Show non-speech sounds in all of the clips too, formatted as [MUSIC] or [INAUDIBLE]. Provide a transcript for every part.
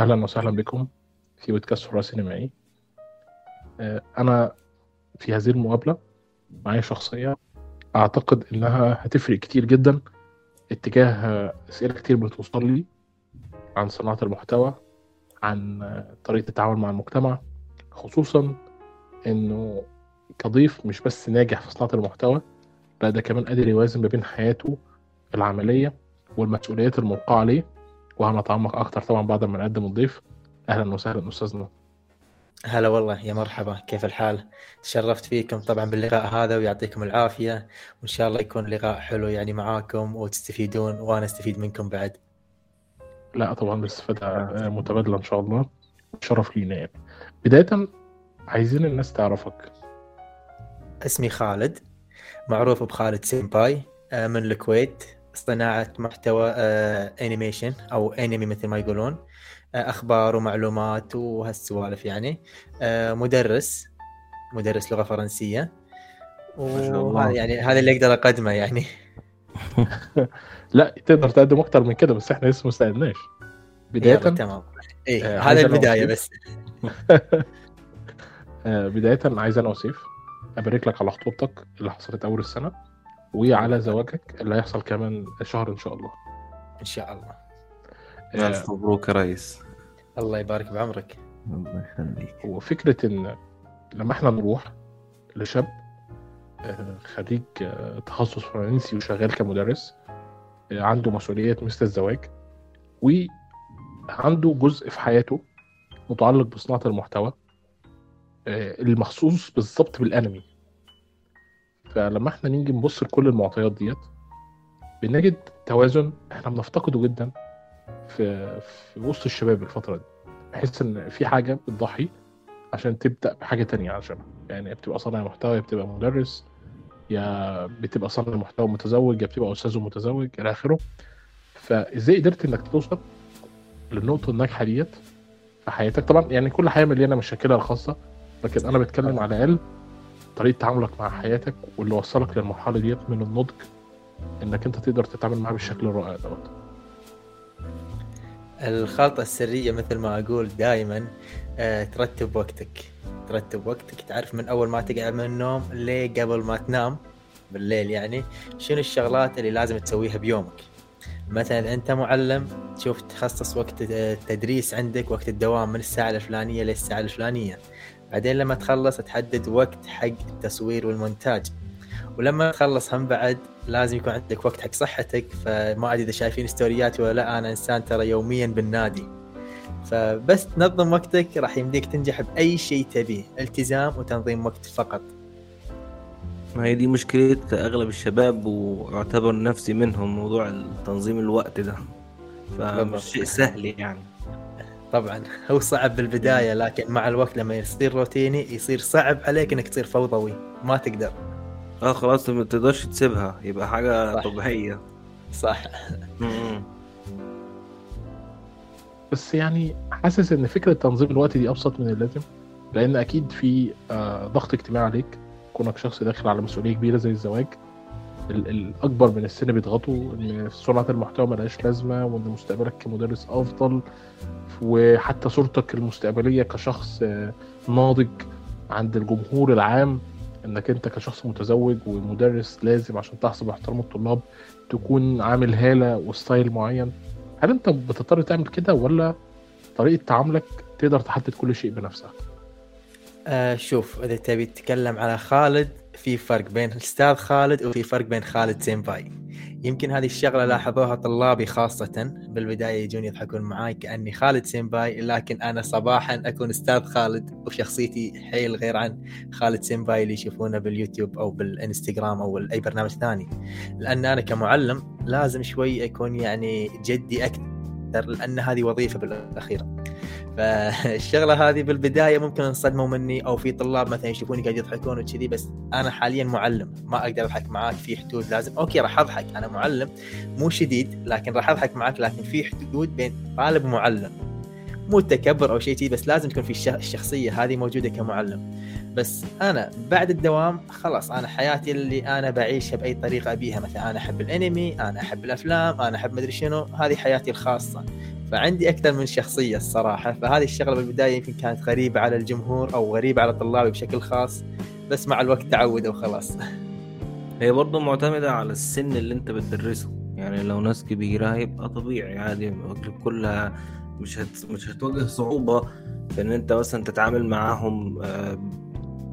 أهلا وسهلا بكم في بودكاست حراس سينمائي. آه، أنا في هذه المقابلة معايا شخصية أعتقد إنها هتفرق كتير جدا اتجاه أسئلة كتير بتوصل لي عن صناعة المحتوى عن طريقة التعامل مع المجتمع خصوصا إنه كضيف مش بس ناجح في صناعة المحتوى لا ده كمان قادر يوازن ما بين حياته العملية والمسؤوليات الموقعة عليه. وهنتعمق أكتر طبعا بعد ما نقدم الضيف. أهلا وسهلا أستاذنا هلا والله يا مرحبا. كيف الحال؟ تشرفت فيكم طبعا باللقاء هذا ويعطيكم العافية. وإن شاء الله يكون لقاء حلو يعني معاكم وتستفيدون وأنا أستفيد منكم بعد. لا طبعا الاستفادة متبادلة إن شاء الله. شرف لينا. يعني بداية عايزين الناس تعرفك. اسمي خالد معروف بخالد سينباي آه، من الكويت. صناعة محتوى آه، animation أو أنمي مثل ما يقولون. آه، أخبار ومعلومات وهالسوالف يعني. مدرس مدرس لغة فرنسية. وهذا يعني هذا اللي أقدر أقدمه يعني. [LAUGHS] لا تقدر تقدم أكتر من كده بس إحنا لسه ما سالناش بداية؟ تمام. آه هذا البداية بس. [LAUGHS] آه بداية عايز أنا وسيف ابارك لك على خطوبتك اللي حصلت أول السنة. وعلى زواجك اللي هيحصل كمان شهر إن شاء الله. إن شاء الله. ألف مبروك يا ريس. الله يبارك بعمرك. الله يخليك. وفكرة إن لما إحنا نروح لشاب خريج تخصص فرنسي وشغال كمدرس عنده مسؤوليات مثل الزواج وعنده جزء في حياته متعلق بصناعة المحتوى المخصوص بالظبط بالأنمي. فلما إحنا نيجي نبص لكل المعطيات ديت بنجد توازن إحنا بنفتقده جدا في في وسط الشباب الفترة دي. بحس إن في حاجة بتضحي عشان تبدأ بحاجة تانية عشانها يعني بتبقى صانع محتوى يا بتبقى مدرس يا بتبقى صانع محتوى متزوج يا بتبقى أستاذ متزوج إلى آخره. فإزاي قدرت إنك توصل للنقطة الناجحة ديت في حياتك؟ طبعا يعني كل حياة مليانة مشاكلها الخاصة لكن أنا بتكلم على الاقل طريقة تعاملك مع حياتك واللي وصلك للمرحلة ديت من النضج إنك أنت تقدر تتعامل معاها بالشكل الرائع دوت. الخلطة السرية مثل ما أقول دائما أه ترتب وقتك. ترتب وقتك تعرف من أول ما تقعد من النوم ليه قبل ما تنام بالليل يعني شنو الشغلات اللي لازم تسويها بيومك. مثلا أنت معلم تشوف تخصص وقت التدريس عندك وقت الدوام من الساعة الفلانية للساعة الفلانية. بعدين لما تخلص تحدد وقت حق التصوير والمونتاج. ولما تخلص هم بعد لازم يكون عندك وقت حق صحتك فما أدري إذا شايفين ستورياتي ولا لا أنا إنسان ترى يوميا بالنادي. فبس تنظم وقتك راح يمديك تنجح بأي شيء تبيه التزام وتنظيم وقت فقط. ما هي دي مشكلة أغلب الشباب وأعتبر نفسي منهم موضوع تنظيم الوقت ده. فمش شيء سهل يعني. طبعا هو صعب بالبداية لكن مع الوقت لما يصير روتيني يصير صعب عليك إنك تصير فوضوي ما تقدر. آه خلاص ما تقدرش تسيبها. يبقى حاجة صح. طبيعية. صح. بس يعني حاسس إن فكرة تنظيم الوقت دي أبسط من اللازم لأن أكيد في ضغط اجتماعي عليك. كونك شخص داخل على مسؤولية كبيرة زي الزواج. الأكبر من السن بيضغطوا إن صناعة المحتوى ملهاش لازمة وإن مستقبلك كمدرس أفضل وحتى صورتك المستقبلية كشخص ناضج عند الجمهور العام إنك أنت كشخص متزوج ومدرس لازم عشان تحصل احترام الطلاب تكون عامل هالة وستايل معين. هل أنت بتضطر تعمل كده ولا طريقة تعاملك تقدر تحدد كل شيء بنفسك؟ آه شوف إذا تبي تتكلم على خالد في فرق بين الأستاذ خالد وفي فرق بين خالد سينباي يمكن هذه الشغلة لاحظوها طلابي خاصة بالبداية يجون يضحكون معاي كأني خالد سينباي لكن أنا صباحا أكون أستاذ خالد وشخصيتي حيل غير عن خالد سينباي اللي يشوفونه باليوتيوب أو بالإنستغرام أو أي برنامج ثاني. لأن أنا كمعلم لازم شوي أكون يعني جدي أكثر لأن هذه وظيفة بالأخير. فالشغلة هذه بالبداية ممكن انصدموا مني أو في طلاب مثلا يشوفوني قاعد يضحكون وكذي بس أنا حاليا معلم ما أقدر أضحك معاك في حدود لازم. أوكي راح أضحك أنا معلم مو شديد لكن راح أضحك معاك لكن في حدود بين طالب ومعلم. مو تكبر أو شيء بس لازم تكون في الش- الشخصية هذه موجودة كمعلم. بس أنا بعد الدوام خلاص أنا حياتي اللي أنا بعيشها بأي طريقة أبيها مثلا أنا أحب الأنمي أنا أحب الأفلام أنا أحب مدري شنو هذه حياتي الخاصة. فعندي أكثر من شخصية الصراحة فهذه الشغلة بالبداية يمكن كانت غريبة على الجمهور أو غريبة على طلابي بشكل خاص بس مع الوقت تعودوا وخلاص. [LAUGHS] هي برضه معتمدة على السن اللي أنت بتدرسه. يعني لو ناس كبيرة هيبقى طبيعي عادي كلها مش هت... مش هتواجه صعوبة في إن أنت مثلا تتعامل معاهم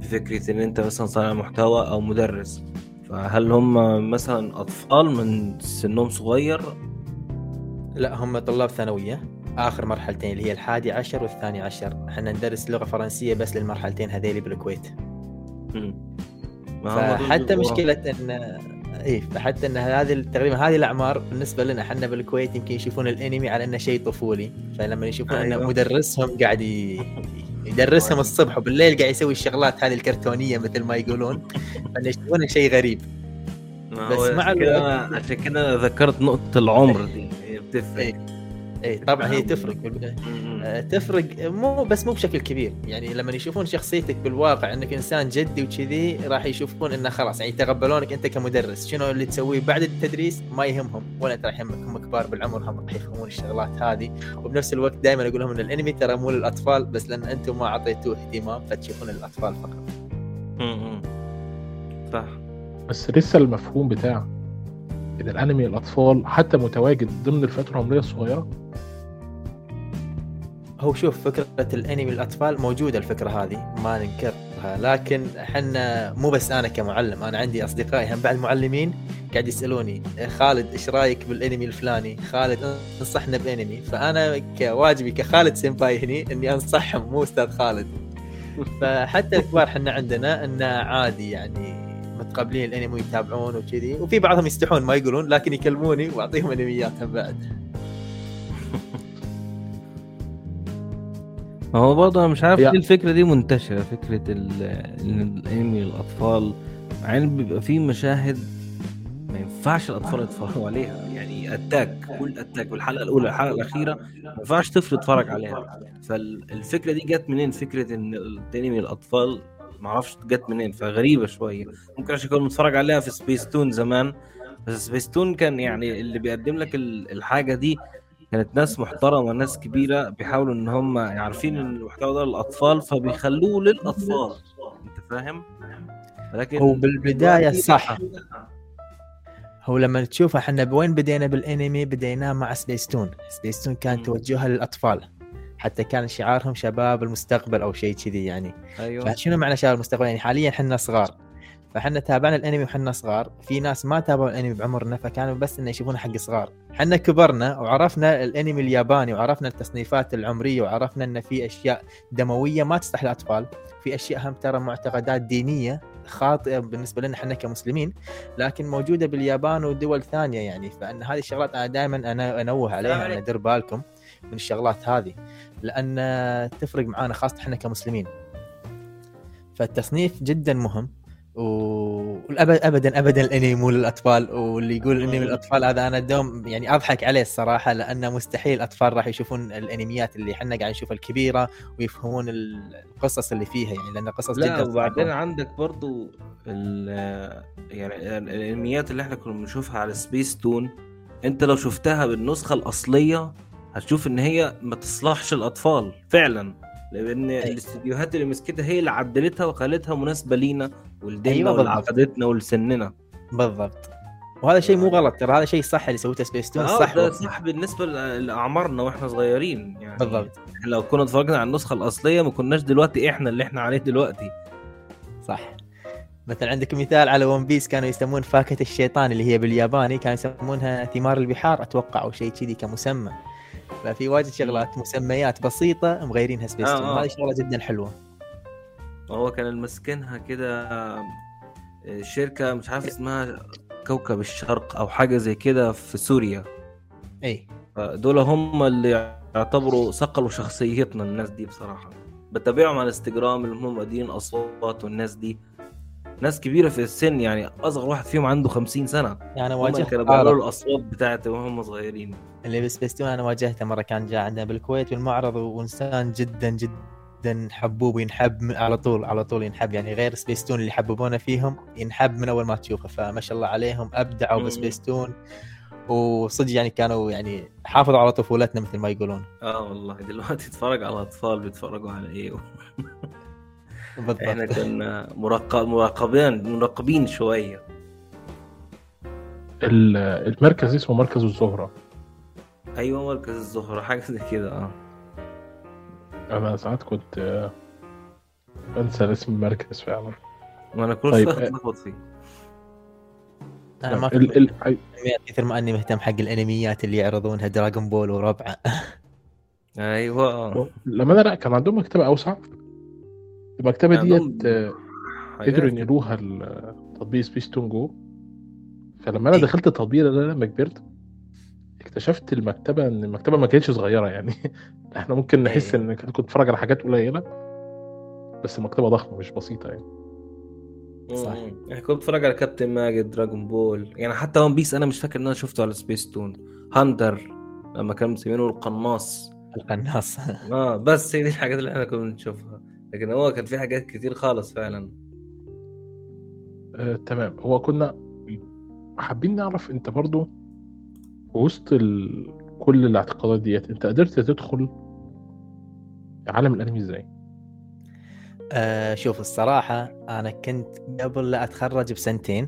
بفكرة إن أنت مثلا صانع محتوى أو مدرس فهل هم مثلا أطفال من سنهم صغير؟ لا هم طلاب ثانوية آخر مرحلتين اللي هي الحادي عشر والثاني عشر. إحنا ندرس لغة فرنسية بس للمرحلتين هذيلي بالكويت. فحتى مشكلة ان اي فحتى إن هذه تقريبا هذه الأعمار بالنسبة لنا إحنا بالكويت يمكن يشوفون الأنمي على إنه شيء طفولي. فلما يشوفون أيوة. انه مدرسهم قاعد ي- يدرسهم الصبح وبالليل قاعد يسوي الشغلات هذه الكرتونية مثل ما يقولون. فانه يشوفونه شيء غريب. بس مع عشان كده ذكرت نقطة العمر دي بتفرق. إيه. اي [LAUGHS] طبعا هي تفرق بالبداية. مم. آه، تفرق مو بس مو بشكل كبير. يعني لما يشوفون شخصيتك بالواقع إنك إنسان جدي وكذي راح يشوفون إنه خلاص يعني يتقبلونك أنت كمدرس. شنو اللي تسويه بعد التدريس؟ ما يهمهم. ولا أنت راح يهمك. هم كبار بالعمر هم راح يفهمون الشغلات هذه. وبنفس الوقت دائما أقول لهم إن الأنمي ترى مو للأطفال بس لأن أنتم ما أعطيتوه اهتمام فتشوفون الأطفال فقط. مم. صح. بس لسه المفهوم بتاع ان الأنمي الأطفال حتى متواجد ضمن الفترة العمرية الصغيرة. هو شوف فكرة الأنمي للاطفال موجودة الفكرة هذه ما ننكرها لكن إحنا مو بس أنا كمعلم أنا عندي أصدقائي هم بعد معلمين قاعد يسألوني خالد إيش رأيك بالأنمي الفلاني؟ خالد أنصحنا بأنمي. فأنا كواجبي كخالد سيمباي هني إني أنصحهم مو أستاذ خالد. [LAUGHS] فحتى الكبار إحنا عندنا إنه عادي يعني متقبلين الانمي ويتابعون وكذي. وفي بعضهم يستحون ما يقولون لكن يكلموني وأعطيهم انمياتهم بعد. [LAUGHS] هو برضه مش عارف ليه الفكرة دي منتشرة فكرة ال- ان الأنمي للاطفال مع إن بيبقى فيه مشاهد ما ينفعش الأطفال يتفرجوا عليها. يعني Attack كل Attack بالحلقة الأولى الحلقة الأخيرة ما ينفعش طفل يتفرج عليها. فالفكرة دي جت منين؟ فكرة إن الأنمي للاطفال ما أعرفش جت منين فغريبة شوية. ممكن عشان كنت متفرج عليها في سبيس تون زمان. بس سبيس تون كان يعني اللي بيقدم لك ال- الحاجة دي كانت ناس محترمة ناس كبيرة بيحاولوا إن هم عارفين إن المحتوى ده للأطفال فبيخلوه للأطفال. أنت فاهم؟ لكن هو بالبداية دلوقتي صح. هو لما تشوف إحنا وين بدينا بالأنمي بديناه مع سبيستون سبيستون كان. توجهها للأطفال. حتى كان شعارهم شباب المستقبل أو شيء كذي يعني. أيوه. فشنو معنى شباب المستقبل؟ يعني حاليا إحنا صغار. فاحنا تابعنا الأنمي وحنا صغار. في ناس ما تابعوا الأنمي بعمرنا فكانوا بس إنه يشوفونه حق صغار. حنا كبرنا وعرفنا الأنمي الياباني وعرفنا التصنيفات العمرية وعرفنا إن في أشياء دموية ما تصلح للاطفال في أشياء هم ترى معتقدات دينية خاطئة بالنسبة لنا إحنا كمسلمين لكن موجودة باليابان ودول ثانية يعني. فإن هذه الشغلات أنا دائما أنا أنوه عليها ان دير بالكم من الشغلات هذه. لأن تفرق معانا خاصة إحنا كمسلمين فالتصنيف جدا مهم وابدا ابدا ابدا الإنمي مو للأطفال واللي يقول الانمي للأطفال هذا أنا دوم يعني أضحك عليه الصراحة لأنه مستحيل الاطفال راح يشوفون الإنميات اللي إحنا قاعد نشوفها الكبيرة ويفهمون القصص اللي فيها يعني لأن قصص لا جدا وبعدين. عندك برضو يعني الإنميات اللي إحنا كنا بنشوفها على سبيس تون أنت لو شفتها بالنسخة الأصلية هتشوف إن هي ما تصلحش للأطفال. فعلا. لأن الاستديوهات اللي مسكتها هي اللي عدلتها وخلتها مناسبة لينا ولديننا أيوة بالضبط. ولعقيدتنا ولسننا. بالضبط. وهذا شيء مو غلط ترى هذا شيء صح اللي سويته سبيس تون آه صح. ده صح بالنسبة لأعمارنا وإحنا صغيرين يعني بالضبط. لو كنا اتفرجنا على النسخة الأصلية ما كناش دلوقتي إحنا اللي إحنا عليه دلوقتي. صح. مثلا عندك مثال على ون بيس كانوا يسمون فاكهة الشيطان اللي هي بالياباني كانوا يسمونها ثمار البحار أتوقع أو شيء كذي كمسمى. ففي واجد شغلات مسميات بسيطة مغيرينها سبيس آه، آه. هذه شغلة جدا حلوة. هو كان الماسكينها كده آه، شركة مش عارف اسمها كوكب الشرق أو حاجة زي كده في سوريا. إي. دول هم اللي يعتبروا صقلوا شخصيتنا الناس دي بصراحة. بتابعهم على انستجرام اللي هم مؤدين أصوات والناس دي. ناس كبيرة في السن يعني أصغر واحد فيهم عنده 50 سنة. يعني واجهت كانوا بيعملوا عارض. الأصوات بتاعته وهم صغيرين. اللي بسبيستون أنا واجهته مرة كان جاء عندنا بالكويت بالمعرض وإنسان جدا جدا حبوب وينحب من- على طول على طول ينحب يعني غير سبيستون اللي يحببونا فيهم ينحب من أول ما تشوفه. فما شاء الله عليهم أبدعوا. بسبيستون. وصدق يعني كانوا يعني حافظوا على طفولتنا مثل ما يقولون. آه والله دلوقتي تتفرج على اطفال بيتفرجوا على إيه؟ [LAUGHS] إحنا بالضبط كنا مراقب مراقبين مراقبين شوية. ال- المركز اسمه مركز الزهرة. أيوه مركز الزهرة حاجة زي كده آه. أنا ساعات كنت آه، بنسى اسم المركز فعلا. وأنا كل طيب، آه. بتلخبط فيه. أنا ما ال- كنت ال- كثر ما أني مهتم حق الأنميات اللي يعرضونها دراغون بول وربعه أيوه آه. لما أنا لا كان عندهم مكتبة أوسع. المكتبة عندهم ديت قدروا ينقلوها لتطبيق سبيس تون جو فلما أنا إيه. دخلت التطبيق ده لما كبرت اكتشفت المكتبة إن المكتبة ما كانتش صغيرة يعني. [LAUGHS] إحنا ممكن نحس إيه. إن كنت بتفرج على حاجات قليلة بس المكتبة ضخمة مش بسيطة يعني. صح. مم. يعني كنت بتفرج على كابتن ماجد دراجون بول. يعني حتى ون بيس أنا مش فاكر إن أنا شفته على سبيس تون. هانتر لما كانوا مسمينه القناص. القناص. [LAUGHS] آه بس هي دي الحاجات اللي إحنا كنا بنشوفها. لكن هو كان في حاجات كتير خالص فعلا. آه، تمام. هو كنا حابين نعرف انت برضو في وسط ال... كل الاعتقادات ديت انت قدرت تدخل عالم الانمي إزاي؟ آه شوف الصراحة أنا كنت قبل لا أتخرج بسنتين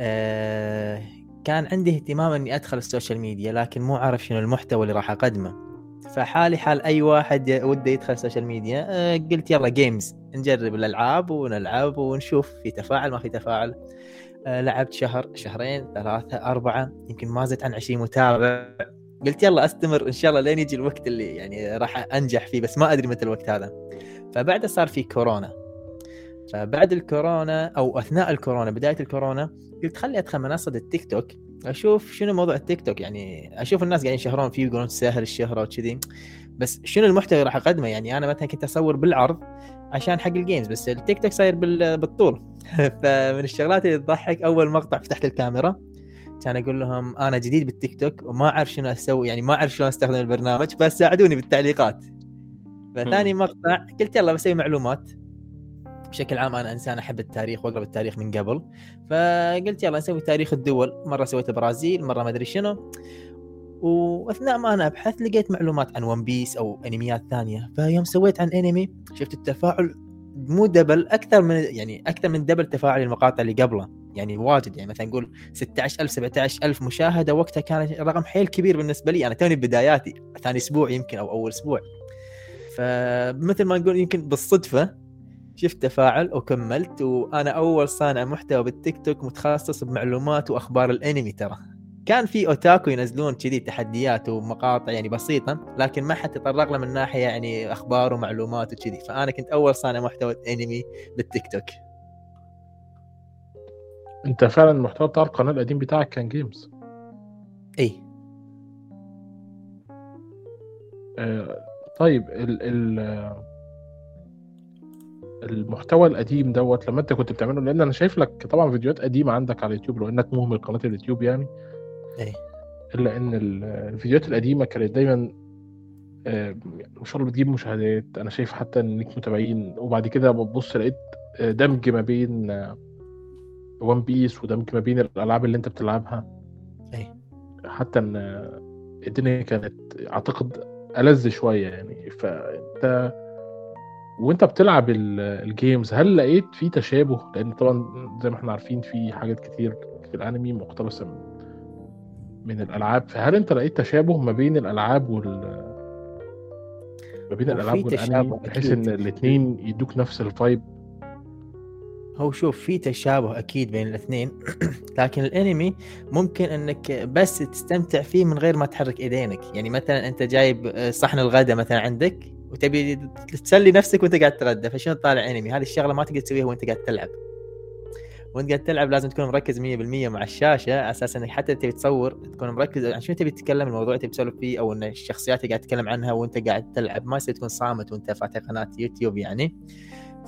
آه كان عندي اهتمام إني أدخل السوشيال ميديا لكن مو عارف شنو المحتوى اللي راح أقدمه. فحالي حال أي واحد وده يدخل ميديا آه قلت يلا games نجرب الألعاب ونلعب ونشوف في تفاعل ما في تفاعل. آه لعبت شهر شهرين ثلاثة أربعة يمكن ما زدت عن 20 متابع. قلت يلا أستمر إن شاء الله لين يجي الوقت اللي يعني راح أنجح فيه بس ما أدري متى الوقت هذا. فبعد صار في كورونا. فبعد الكورونا أو أثناء الكورونا بداية الكورونا قلت خلي أدخل منصة التيك توك أشوف شنو موضوع التيك توك. يعني أشوف الناس قاعدين يشهرون فيه يقولون سهل الشهرة وكذي. بس شنو المحتوى راح أقدمه؟ يعني أنا مثلا كنت أصور بالعرض عشان حق ال games بس التيك توك صاير بال- بالطول. [LAUGHS] فمن الشغلات اللي تضحك أول مقطع فتحت الكاميرا كان أقول لهم أنا جديد بالتيك توك وما أعرف شنو أسوي يعني ما أعرف شلون أستخدم البرنامج بس ساعدوني بالتعليقات. فثاني مقطع قلت يلا بسوي معلومات. بشكل عام أنا إنسان أحب التاريخ واقرا التاريخ من قبل. فقلت يلا نسوي تاريخ الدول. مرة سويت البرازيل مرة ما أدري شنو. وأثناء ما أنا أبحث لقيت معلومات عن ون بيس أو أنميات ثانية. فيوم سويت عن أنمي شفت التفاعل مو double أكثر من يعني أكثر من double تفاعل المقاطع اللي قبله. يعني واجد يعني مثلا نقول 16000 17000 مشاهدة وقتها كان رقم حيل كبير بالنسبة لي. أنا توني بداياتي ثاني أسبوع يمكن أو أول أسبوع. فمثل ما نقول يمكن بالصدفة شفت تفاعل وكملت وأنا أول صانع محتوى بالتيك توك متخصص بمعلومات وأخبار الأنمي ترى. كان في أوتاكو ينزلون كذي تحديات ومقاطع يعني بسيطة لكن ما حد تطرق له من ناحية يعني أخبار ومعلومات وكذي. فأنا كنت أول صانع محتوى أنمي بالتيك توك. أنت فعلا المحتوى بتاع القناه القديم بتاعك كان games؟ اي آه، طيب ال ال المحتوى القديم دوت لما انت كنت بتعمله لأن أنا شايف لك طبعا فيديوهات قديمة عندك على اليوتيوب لو إنك مهمل قناة اليوتيوب يعني. إيه. إلا إن ال- الفيديوهات القديمة كانت دايما آه، ما شاء الله بتجيب مشاهدات. أنا شايف حتى إن ليك متابعين وبعد كده ببص لقيت آه، دمج ما بين ون بيس ودمج ما بين الألعاب اللي أنت بتلعبها. إيه. حتى إن آه، الدنيا كانت أعتقد ألذ شوية يعني. فأنت وانت بتلعب ال- ال games هل لقيت في تشابه؟ لأن طبعا زي ما إحنا عارفين في حاجات كتير في الأنمي مقتبسة من من الألعاب. فهل انت لقيت تشابه ما بين الألعاب وال ما بين الألعاب والأنمي بحيث. إن الاثنين يدوك نفس الفايب هو شوف في تشابه أكيد بين الاثنين [CLEARS THROAT] لكن الأنمي ممكن إنك بس تستمتع فيه من غير ما تحرك إيدينك. يعني مثلا أنت جايب صحن الغداء مثلا عندك. وتبي تسلي نفسك وانت قاعد تتغدى فشنو تطالع انمي هذه الشغلة ما تقدر تسويها وانت قاعد تلعب. وانت قاعد تلعب لازم تكون مركز 100% مع الشاشة على أساس إنك حتى تبي تصور تكون مركز عشان شنو تبي تتكلم الموضوع تبي تسولف فيه أو إن الشخصيات اللي قاعد تتكلم عنها وانت قاعد تلعب ما يصير تكون صامت وانت فاتح قناة يوتيوب يعني.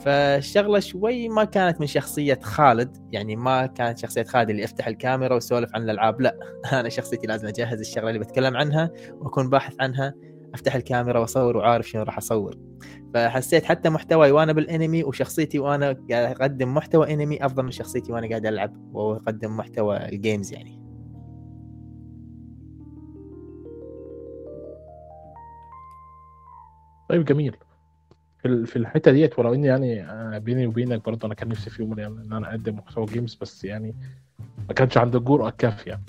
فالشغلة شوي ما كانت من شخصية خالد يعني ما كانت شخصية خالد اللي افتح الكاميرا واسولف عن الألعاب لا. [LAUGHS] أنا شخصيتي لازم أجهز الشغلة اللي بتكلم عنها وأكون باحث عنها. أفتح الكاميرا وأصور وعارف شنو راح أصور. فحسيت حتى محتواي وأنا بالانمي وشخصيتي وأنا قاعد أقدم محتوى أنمي أفضل من شخصيتي وأنا قاعد ألعب وأقدم محتوى ال games يعني. طيب جميل. في في الحتة ديت ولو إني يعني آه، بيني وبينك برضه أنا كان نفسي في يوم من الأيام إن أنا أقدم محتوى games بس يعني ما كانش عندي الجرأه الكافيه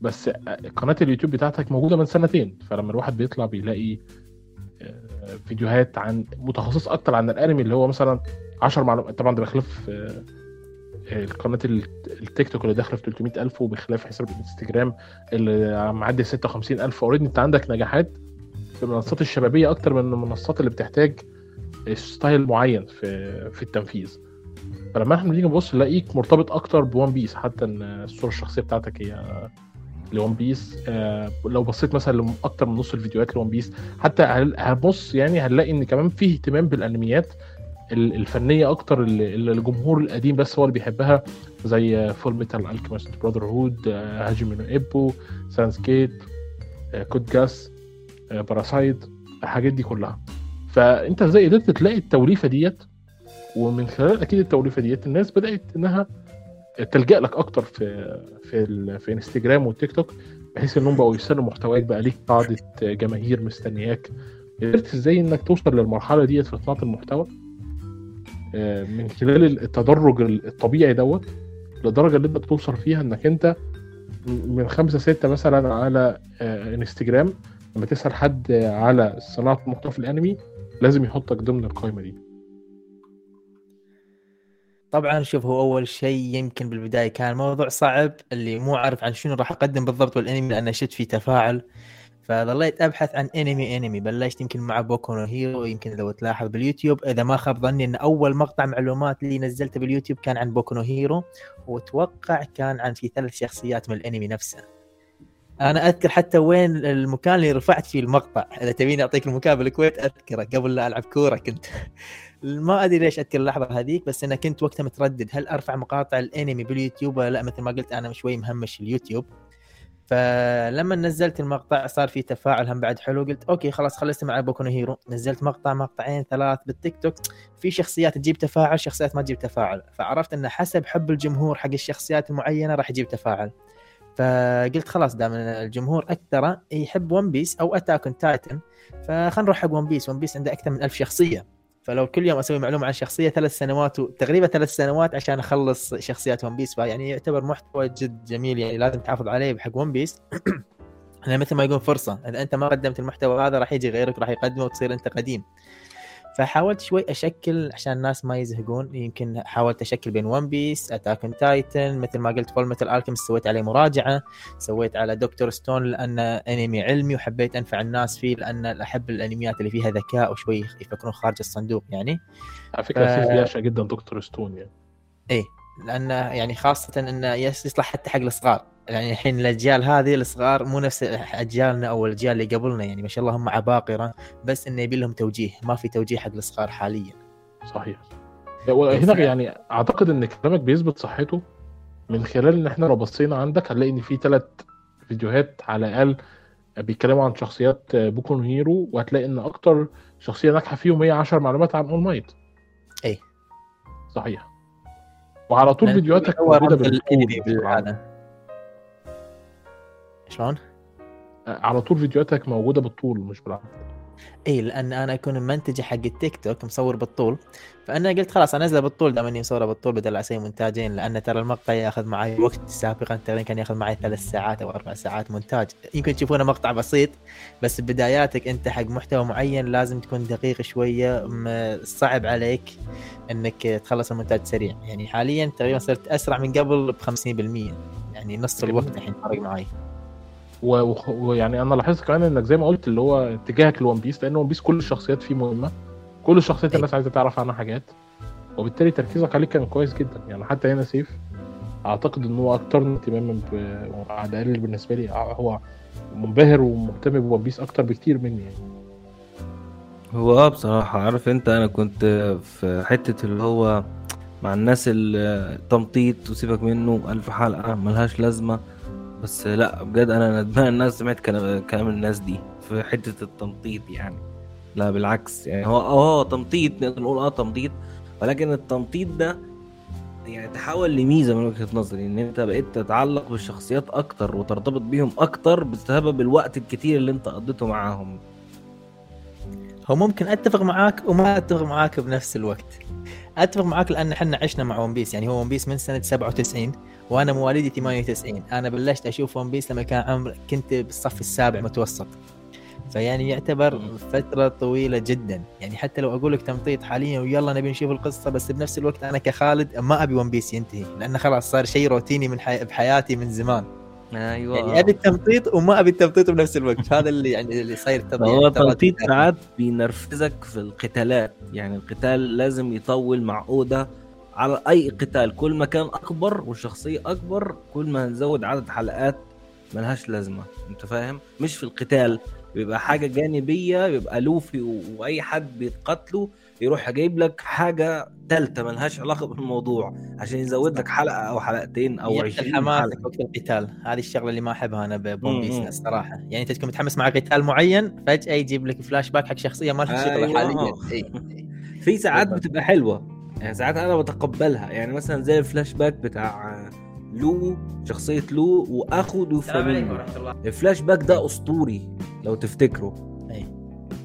بس آه، قناة اليوتيوب بتاعتك موجودة من سنتين فلما الواحد بيطلع بيلاقي آه، فيديوهات عن متخصص أكتر عن الأنمي اللي هو مثلا 10 معلومات طبعا ده بخلاف آه، آه، القناه ال- التيك توك اللي داخلة في 300000 وبخلاف حساب الانستجرام اللي معدي 56000 already أنت عندك نجاحات في المنصات الشبابية أكتر من المنصات اللي بتحتاج style معين في في التنفيذ. فلما إحنا بنيجي نبص نلاقيك مرتبط أكتر بون بيس حتى إن الصورة الشخصية بتاعتك هي لون بيس آه لو بصيت مثلا لاكتر من نص الفيديوهات لون بيس حتى هنبص يعني هنلاقي إن كمان فيه اهتمام بالأنميات ال- الفنية أكتر اللي الجمهور القديم بس هو اللي بيحبها زي فول ميتال الكيمست براذر هود هاجيمي نو ايبو ستاينز جيت كود جياس باراسايد الحاجات دي كلها. فأنت إزاي قدرت تلاقي التوليفة ديت؟ ومن خلال أكيد التوليفة ديت الناس بدأت إنها تلجأ لك أكتر في في. في إنستجرام والتيك توك بحيث إنهم بقوا يستنوا محتواك بقى ليك قاعدة جماهير مستنياك قدرت إزاي إنك توصل للمرحلة ديت في صناعة المحتوى آه، من خلال التدرج الطبيعي دوت لدرجة اللي أنت توصل فيها إنك أنت من خمسة ستة مثلا على آه، إنستجرام لما تسأل حد على صناعة محتوى في الأنمي لازم يحطك ضمن القائمة دي طبعا شوف هو أول شيء يمكن بالبداية كان موضوع صعب اللي مو عارف عن شنو راح أقدم بالضبط والأنمي لأن شفت فيه تفاعل. فظليت أبحث عن أنمي أنمي. بلشت يمكن مع بوكو نو هيرو يمكن لو تلاحظ باليوتيوب. إذا ما خاب ظني إن أول مقطع معلومات اللي نزلته باليوتيوب كان عن بوكو نو هيرو وأتوقع كان عن في ثلاث شخصيات من الأنمي نفسه. أنا أذكر حتى وين المكان اللي رفعت فيه المقطع. إذا تبيني أعطيك المكان بالكويت أذكره قبل لا ألعب كورة كنت. [LAUGHS] ما أدري ليش أذكر اللحظة هذيك بس أنا كنت وقتها متردد. هل أرفع مقاطع الأنمي باليوتيوب ولا لا؟ مثل ما قلت أنا شوي مهمش اليوتيوب. فلما نزلت المقطع صار في تفاعل هم بعد حلو. قلت okay خلاص خلصت مع بوكو هيرو. نزلت مقطع مقطعين ثلاث بالتيك توك. في شخصيات تجيب تفاعل شخصيات ما تجيب تفاعل. فعرفت إن حسب حب الجمهور حق الشخصيات المعينة راح يجيب تفاعل. فقلت خلاص دام الجمهور أكثر يحب ون بيس أو اتاك اون تايتن فخلينا نروح حق One Piece، One Piece عنده أكثر من ألف شخصية. فلو كل يوم أسوي معلومة عن شخصية ثلاث سنوات. تقريبا ثلاث سنوات عشان أخلص شخصيات One Piece فيعني يعتبر محتوى جد جميل يعني لازم تحافظ عليه بحق One Piece أنا مثل ما يقول فرصة إذا أنت ما قدمت المحتوى هذا راح يجي غيرك راح يقدمه وتصير أنت قديم. فحاولت شوي أشكل عشان الناس ما يزهقون. يمكن حاولت أشكل بين One Piece، Attack on Titan مثل ما قلت Fullmetal Alchemist سويت عليه مراجعة سويت على Dr. Stone لأنه أنمي علمي وحبيت أنفع الناس فيه لأن أحب الأنميات اللي فيها ذكاء وشوي يفكرون خارج الصندوق يعني. على فكرة ف- بيعشق جدا Dr. Stone يعني. إيه لأنه يعني خاصة انه يصلح حتى حق الصغار. يعني الحين الأجيال هذه الصغار مو نفس أجيالنا أو الأجيال اللي قبلنا يعني ما شاء الله هم عباقرة بس إنه يبي لهم توجيه ما في توجيه حق الصغار حاليا. صحيح. وهنا ف- يعني أعتقد إن كلامك بيثبت صحته. من خلال إن إحنا لو بصينا عندك هنلاقي إن في ثلاث فيديوهات على الأقل بيتكلموا عن شخصيات Boku Hero وهتلاقي إن أكتر شخصية ناجحة فيهم هي 10 معلومات عن All Might إيه. صحيح. وعلى طول فيديوهاتك موجودة بالعاده شلون؟ على طول فيديوهاتك موجودة بالطول مش بالعرض. اي لأن أنا أكون منتجه حق التيك توك مصور بالطول. فأنا قلت خلاص انزله بالطول دام إني مصورة بالطول بدل أسوي مونتاجين لأن ترى المقطع يأخذ معي وقت. سابقا تقريبا كان يأخذ معي ثلاث ساعات أو أربع ساعات مونتاج. يمكن تشوفونه مقطع بسيط بس بداياتك أنت حق محتوى معين لازم تكون دقيق شوية صعب عليك إنك تخلص المونتاج سريع. يعني حاليا تقريبا صرت أسرع من قبل ب 50% يعني نص. الوقت الحين فارق معي ويعني أنا لاحظت كمان إنك زي ما قلت اللي هو اتجاهك ل One Piece لأن One Piece كل الشخصيات فيه مهمة. كل الشخصيات أيوة. الناس عايزة تعرف عنها حاجات. وبالتالي تركيزك عليه كان كويس جدا. يعني حتى هنا سيف أعتقد إن هو أكتر اهتماما على الأقل بالنسبة لي هو منبهر ومهتم ب One Piece أكتر بكتير مني يعني. هو آه بصراحة عارف أنت أنا كنت في حتة اللي هو مع الناس التمطيط وسيبك منه ألف حلقة ملهاش لازمة. بس لا بجد أنا ندمان إن أنا سمعت كلام كلام الناس دي في حتة التمطيط يعني. لا بالعكس يعني. هو آه تمطيط نقدر نقول آه تمطيط. ولكن التمطيط ده يعني تحول لميزة من وجهة نظري إن أنت بقيت تتعلق بالشخصيات أكتر وترتبط بيهم أكتر بسبب الوقت الكتير اللي أنت قضيته معاهم. هو ممكن أتفق معاك وما أتفق معاك بنفس الوقت. أتفق معاك لأن إحنا عشنا مع One Piece يعني هو One Piece من سنة 97 وأنا مواليدي 98 أنا بلشت أشوف One Piece لما كان عمر كنت بالصف السابع متوسط. فيعني يعتبر مم. فترة طويلة جدا. يعني حتى لو أقول لك تمطيط حاليا ويلا نبي نشوف القصة بس بنفس الوقت أنا كخالد ما أبي ون بيس ينتهي. لأنه خلاص صار شيء روتيني من حي... بحياتي من زمان. أيوه. يعني أبي التمطيط وما أبي التمطيط بنفس الوقت. هذا اللي يعني اللي صاير هو الداخل. ساعات بينرفزك في القتالات. يعني القتال لازم يطول مع اودا على أي قتال كل ما كان أكبر والشخصيه أكبر كل ما نزود عدد حلقات ملهاش لازمة أنت فاهم مش في القتال بيبقى حاجة جانبية بيبقى لوفي وأي حد بيتقاتلوا يروح جايب لك حاجة ثالثه ملهاش علاقة بالموضوع عشان يزود لك حلقة أو حلقتين أو يقتل 20 حماسك حلقة وقت القتال هذه الشغلة اللي ما أحبها أنا ب One Piece مم. الصراحه يعني أنت تكون متحمس مع قتال معين فجأة يجيب لك فلاش باك حق شخصية ما لها شغلة أيوة. حاليا إي. [LAUGHS] في ساعات. بتبقى حلوة يعني ساعات أنا بتقبلها. يعني مثلا زي الفلاش باك بتاع لو شخصية لو وأخو دوفلامينجو الفلاش باك ده أسطوري لو تفتكروا أي.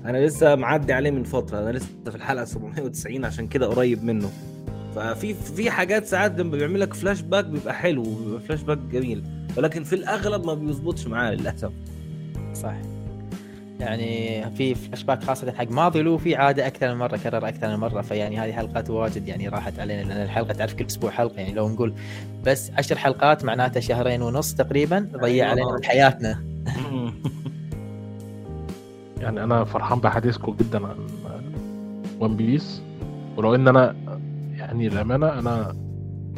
أنا لسه معدي عليه من فترة. أنا لسه في الحلقة 790 عشان كده قريب منه. ففي في حاجات ساعات لما بيعمل لك فلاش باك بيبقى حلو بيبقى فلاش باك جميل. ولكن في الأغلب ما بيظبطش معاه للأسف. صح يعني في فلاش باك خاصة حق ماضي له في عادة أكثر من مرة كرر أكثر من مرة فيعني هذه حلقات واجد يعني راحت علينا لأن الحلقة تعرف كل أسبوع حلقة يعني لو نقول بس عشر حلقات معناتها شهرين ونص تقريبا ضيع أيوة. علينا من حياتنا. [LAUGHS] يعني أنا فرحان بحديثكم جدا عن One Piece ولو إن أنا يعني الامانه أنا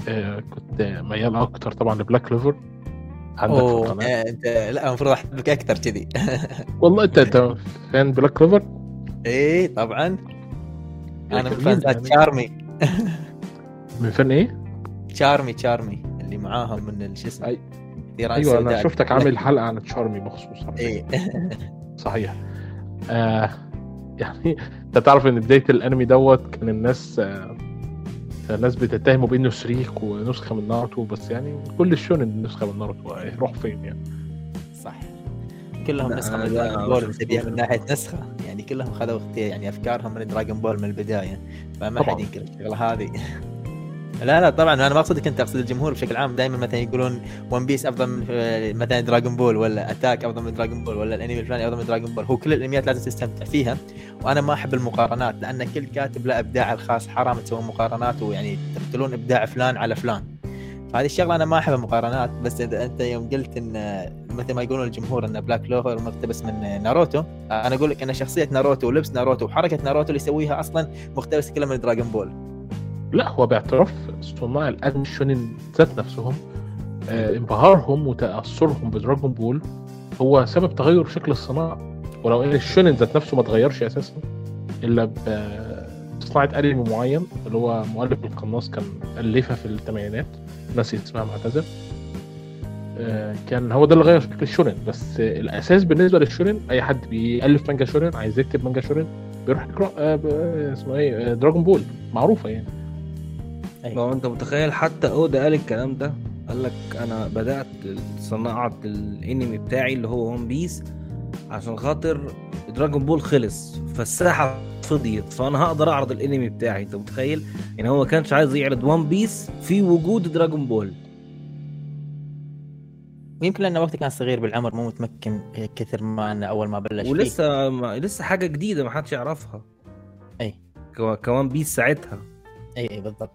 آه، كنت ميال أكتر طبعا ل Black Clover عندك في اوه القناه آه، انت لا المفروض احبك أكثر كذي. [LAUGHS] والله أنت أنت fan Black Clover إيه طبعا. أنا من جميل فانزات يعني. تشارمي [LAUGHS] من fan إيه؟ تشارمي تشارمي اللي معاهم من شو اسمه؟ أي- أيوه أنا. شفتك عامل حلقة عن تشارمي مخصوص. إيه. [LAUGHS] صحيح. آه يعني أنت تعرف إن بداية الأنمي دوت كان الناس آه الناس بتتهمه بإنه سريقة ونسخة من ناروتو بس يعني كل الشونن نسخه من ناروتو يروح فين يعني؟ صح كلهم نسخة من Dragon Ball من ناحية نسخة. يعني كلهم خذوا يعني أفكارهم من Dragon Ball من البداية فما. حد ينكر الشغلة هذه. لا لا طبعا أنا ما اقصدك انت أقصد الجمهور بشكل عام. دائما مثلا يقولون One Piece أفضل من آه، مثلا Dragon Ball ولا Attack أفضل من Dragon Ball ولا الأنمي الفلاني أفضل من Dragon Ball هو كل الأنميات لازم تستمتع فيها وأنا ما أحب المقارنات لأن كل كاتب له إبداعه الخاص. حرام تسوون مقارنات ويعني تقتلون إبداع فلان على فلان. هذه الشغلة أنا ما أحب المقارنات بس إذا أنت يوم قلت إن مثل ما يقولون الجمهور إن Black Clover مقتبس من ناروتو أنا أقول لك إن شخصية ناروتو ولبس ناروتو وحركة ناروتو اللي يسويها أصلا مقتبس كلها من Dragon Ball لا هو باعتراف صناع الانمي الشونن ذات نفسهم آه انبهارهم وتأثرهم ب Dragon Ball هو سبب تغير شكل الصناعة. ولو إن الشونن ذات نفسه ما اتغيرش أساسا إلا بصناعه أنمي معين اللي هو مؤلف القناص كان ألفها في الثمانينات ناسي اسمها معتذر آه، كان هو ده اللي غير شكل ال shonen. بس آه، الأساس بالنسبة للشونن أي حد بيألف مانجا shonen عايز يكتب مانجا shonen بيروح يقرأ آه، آه، اسمه إيه آه، دراجون بول معروفة يعني. لو أنت متخيل حتى اودا قال الكلام ده؟ قال لك أنا بدأت صناعة الأنمي بتاعي اللي هو ون بيس عشان خاطر دراجون بول خلص فالساحة فضيت فأنا هقدر أعرض الأنمي بتاعي. أنت متخيل؟ يعني هو ما كانش عايز يعرض ون بيس في وجود دراجون بول ويمكن لأنه وقته كان صغير بالعمر مو متمكن كثر ما انه أول ما بلش. ولسه ما لسه حاجة جديدة ما حدش يعرفها. كو- كون بيس ساعتها. أي أي بالضبط.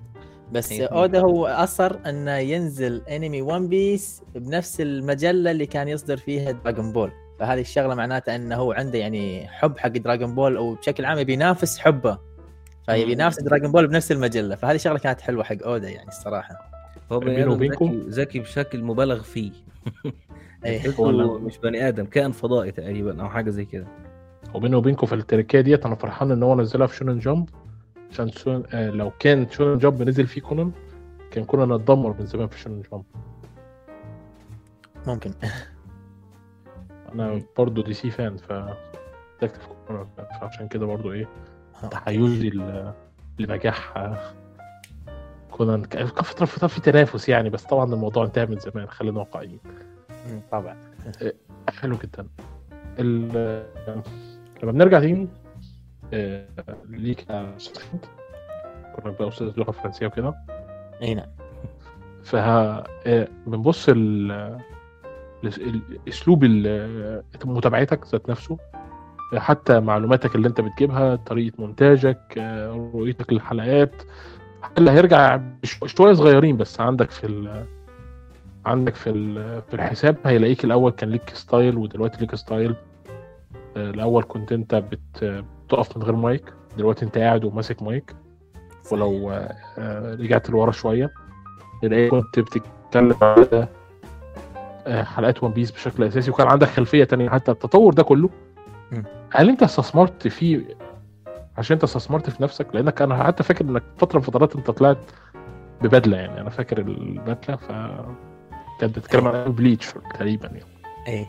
بس أي. أودا هو اصر انه ينزل أنمي ون بيس بنفس المجلة اللي كان يصدر فيها دراغون بول فهذه الشغلة معناتها أنه هو عنده يعني حب حق دراغون بول أو بشكل عام يبي ينافس حبه. فيبي. ينافس دراغون بول بنفس المجلة. فهذه شغله كانت حلوة حق أودا يعني الصراحة. هو آدم وبينكم؟ ذكي ذكي بشكل مبالغ فيه. اي تحسه ولا- مش بني آدم كائن فضائي تقريبا أو حاجة زي كده. وبيني وبينكم في التركية ديت أنا فرحان إن هو نزلها في شونن جامب عشان شون... آه لو كان شونن جامب نزل فيه كونان كان كونان اتدمر من زمان في شونن جامب. ممكن. أنا برضو DC fan ف ديتكتيف كونان فعشان كده برضو إيه تحيزي ل- لنجاح آه، كونان. كان فتره فتره في تنافس يعني بس طبعا الموضوع انتهى من زمان خلينا واقعيين. طبعا. حلو جدا. ال- لما بنرجع تاني آه، ليك يا أستاذ خالد. كنا بقى أستاذ لغة فرنسية وكده. أي نعم. فها آه، بنبص ال- ال- ال- أسلوب ال- متابعتك ذات نفسه آه، حتى معلوماتك اللي أنت بتجيبها طريقة مونتاجك آه، رؤيتك للحلقات. اللي هيرجع شوية صغيرين بس عندك في ال عندك في ال- في الحساب؟ هيلاقيك الأول كان ليك style ودلوقتي ليك style آه، الأول كنت أنت بت- بتقف من غير مايك. دلوقتي انت قاعد وماسك مايك. ولو آه، رجعت لورا شوية تلاقيك كنت بتتكلم على آه، حلقات ون بيس بشكل أساسي وكان عندك خلفية تانية حتى التطور ده كله. هل انت استثمرت فيه عشان انت استثمرت في نفسك؟ لأنك أنا حتى فاكر إنك فترة من فترات انت طلعت ببدلة يعني. أنا فاكر البدلة ف كانت بتتكلم عن بليتش تقريبا يعني. إيه.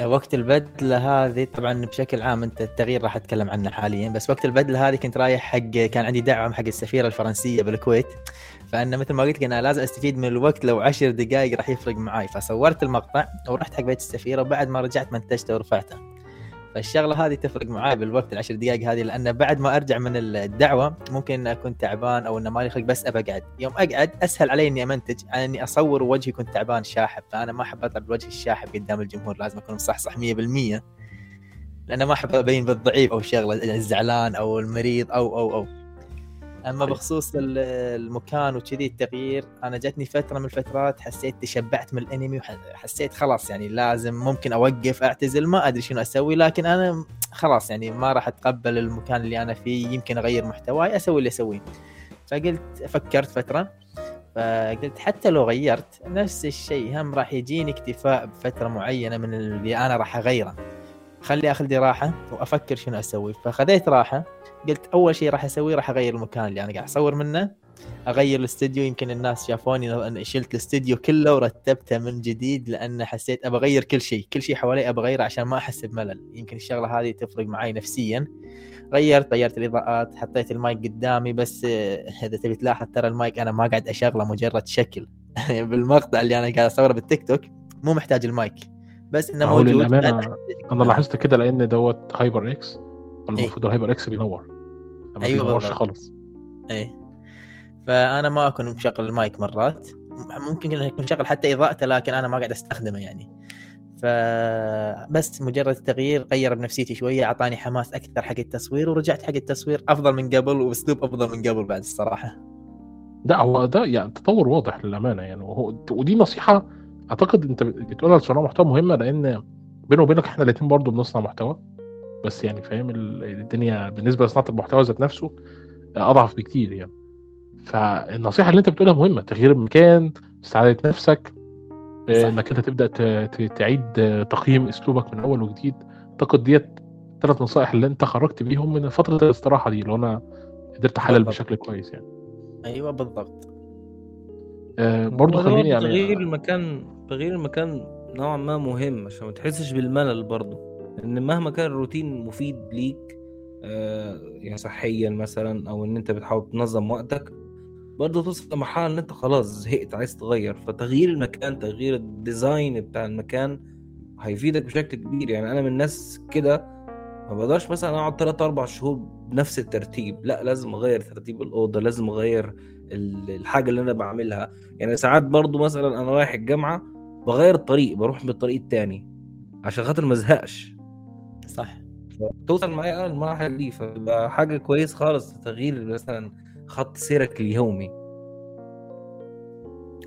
وقت البدله هذه طبعا بشكل عام أنت التغيير راح أتكلم عنه حاليا بس وقت البدله هذه كنت رايح حق كان عندي دعوه حق السفيرة الفرنسية بالكويت. فأنا مثل ما قلت لك أنا لازم أستفيد من الوقت لو عشر دقائق راح يفرق معاي. فصورت المقطع ورحت حق بيت السفيرة وبعد ما رجعت منتجته ورفعته. فالشغلة هذه تفرق معاي بالوقت العشر دقائق هذه لأن بعد ما أرجع من الدعوة ممكن اكون تعبان أو انه مالي خلق بس أبى أقعد. يوم أقعد أسهل علي إني أمنتج عن إني أصور ووجهي يكون تعبان شاحب فأنا ما أحب اطلع بالوجه الشاحب قدام الجمهور لازم أكون مصحصح 100% لأن ما أحب أبين بالضعيف أو شغله الزعلان أو المريض أو أو أو. أما بخصوص ال- المكان وكذي التغيير أنا جاتني فترة من الفترات حسيت تشبعت من الأنمي وحسيت خلاص يعني لازم ممكن أوقف أعتزل ما أدري شنو أسوي لكن أنا خلاص يعني ما راح أتقبل المكان اللي أنا فيه يمكن أغير محتواي أسوي اللي أسويه. فقلت فكرت فترة فقلت حتى لو غيرت نفس الشيء هم راح يجيني اكتفاء بفترة معينة من اللي أنا راح أغيره. خلي أخذ راحة وأفكر شنو أسوي. فخذيت راحة قلت أول شيء راح أسويه راح أغير المكان اللي أنا قاعد أصور منه. أغير الاستديو يمكن الناس شافوني شلت الاستديو كله ورتبته من جديد لأن حسيت ابى أغير كل شيء كل شيء حوالي ابى أغيره عشان ما أحس بملل. يمكن الشغلة هذه تفرق معي نفسيا. غيرت غيرت الإضاءات حطيت المايك قدامي بس آه، إذا تبي تلاحظ ترى المايك أنا ما قاعد أشغله مجرد شكل. [LAUGHS] بالمقطع اللي أنا قاعد أصوره بالتيك توك مو محتاج المايك. بس إنه موجود. أنا لاحظت كده لأن دوت HyperX. المفروض ال HyperX بينور. ما أيوة بينورش. خالص إيه. فأنا ما أكون مشغل المايك مرات. ممكن إنه يكون شغل حتى إضاءته لكن أنا ما قاعد أستخدمه يعني. فبس مجرد التغيير غير بنفسيتي شوية أعطاني حماس أكثر حق التصوير ورجعت حق التصوير أفضل من قبل واسلوب أفضل من قبل بعد الصراحة. ده هو ده يعني تطور واضح للأمانة يعني. وهو ودي نصيحة أعتقد أنت بتقولها لصناع محتوى مهمة لأن بيني وبينك إحنا الاثنين برضه بنصنع محتوى. بس يعني فاهم ال- الدنيا بالنسبة لصناعة المحتوى ذات نفسه أضعف بكتير يعني. فالنصيحة اللي أنت بتقولها مهمة تغيير المكان استعادة نفسك آه،. إنك أنت تبدأ تعيد آه، تقييم أسلوبك من أول وجديد. أعتقد ديت ثلاث نصائح اللي أنت خرجت بيهم من فترة الاستراحة دي اللي أنا قدرت أحلل. بشكل كويس يعني. أيوه بالضبط. آه، برضه خليني يعني تغيير المكان تغيير المكان نوعا ما مهم عشان ما تحسش بالملل برضه لأن مهما كان الروتين مفيد ليك آه يعني صحيا مثلا أو إن أنت بتحاول تنظم وقتك برضه توصل لمرحلة إن أنت خلاص زهقت عايز تغير. فتغيير المكان تغيير الديزاين بتاع المكان هيفيدك بشكل كبير. يعني أنا من الناس كده ما بقدرش مثلا أقعد 3 4 شهور بنفس الترتيب. لا لازم أغير ترتيب الأوضة لازم أغير ال- الحاجة اللي أنا بعملها. يعني ساعات برضو مثلا أنا رايح الجامعة بغير الطريق بروح بالطريق التاني عشان خاطر ما أزهقش. صح. توصل معايا المراحل دي فتبقى حاجة كويس خالص تغيير مثلا خط سيرك اليومي.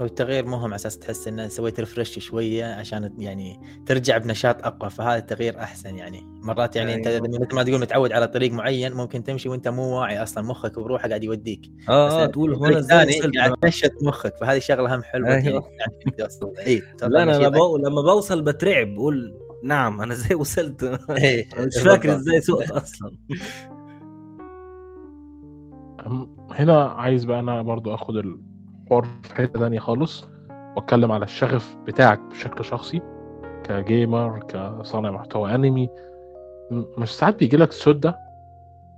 هو التغيير مهم على أساس تحس ان سويت refresh شوية عشان يعني ترجع بنشاط أقوى فهذا التغيير أحسن يعني. مرات يعني أنت أيوة. مثل ما تقول متعود على طريق معين ممكن تمشي وأنت مو واعي أصلا مخك بروحه قاعد يوديك. آه, آه تقول إزاي ثاني قاعد تنشط مخك فهذه شغلة هم حلوة أيوة. يعني. توصل اي لا أنا بو... لما بوصل بترعب بقول نعم أنا زي وصلت. إيه، مش فاكر. إزاي سقت أصلا. هنا عايز بقى أنا برضو آخد الحوار في حتة تانية خالص وأتكلم على الشغف بتاعك بشكل شخصي كجيمر كصانع محتوى انمي مش ساعات بيجي لك سده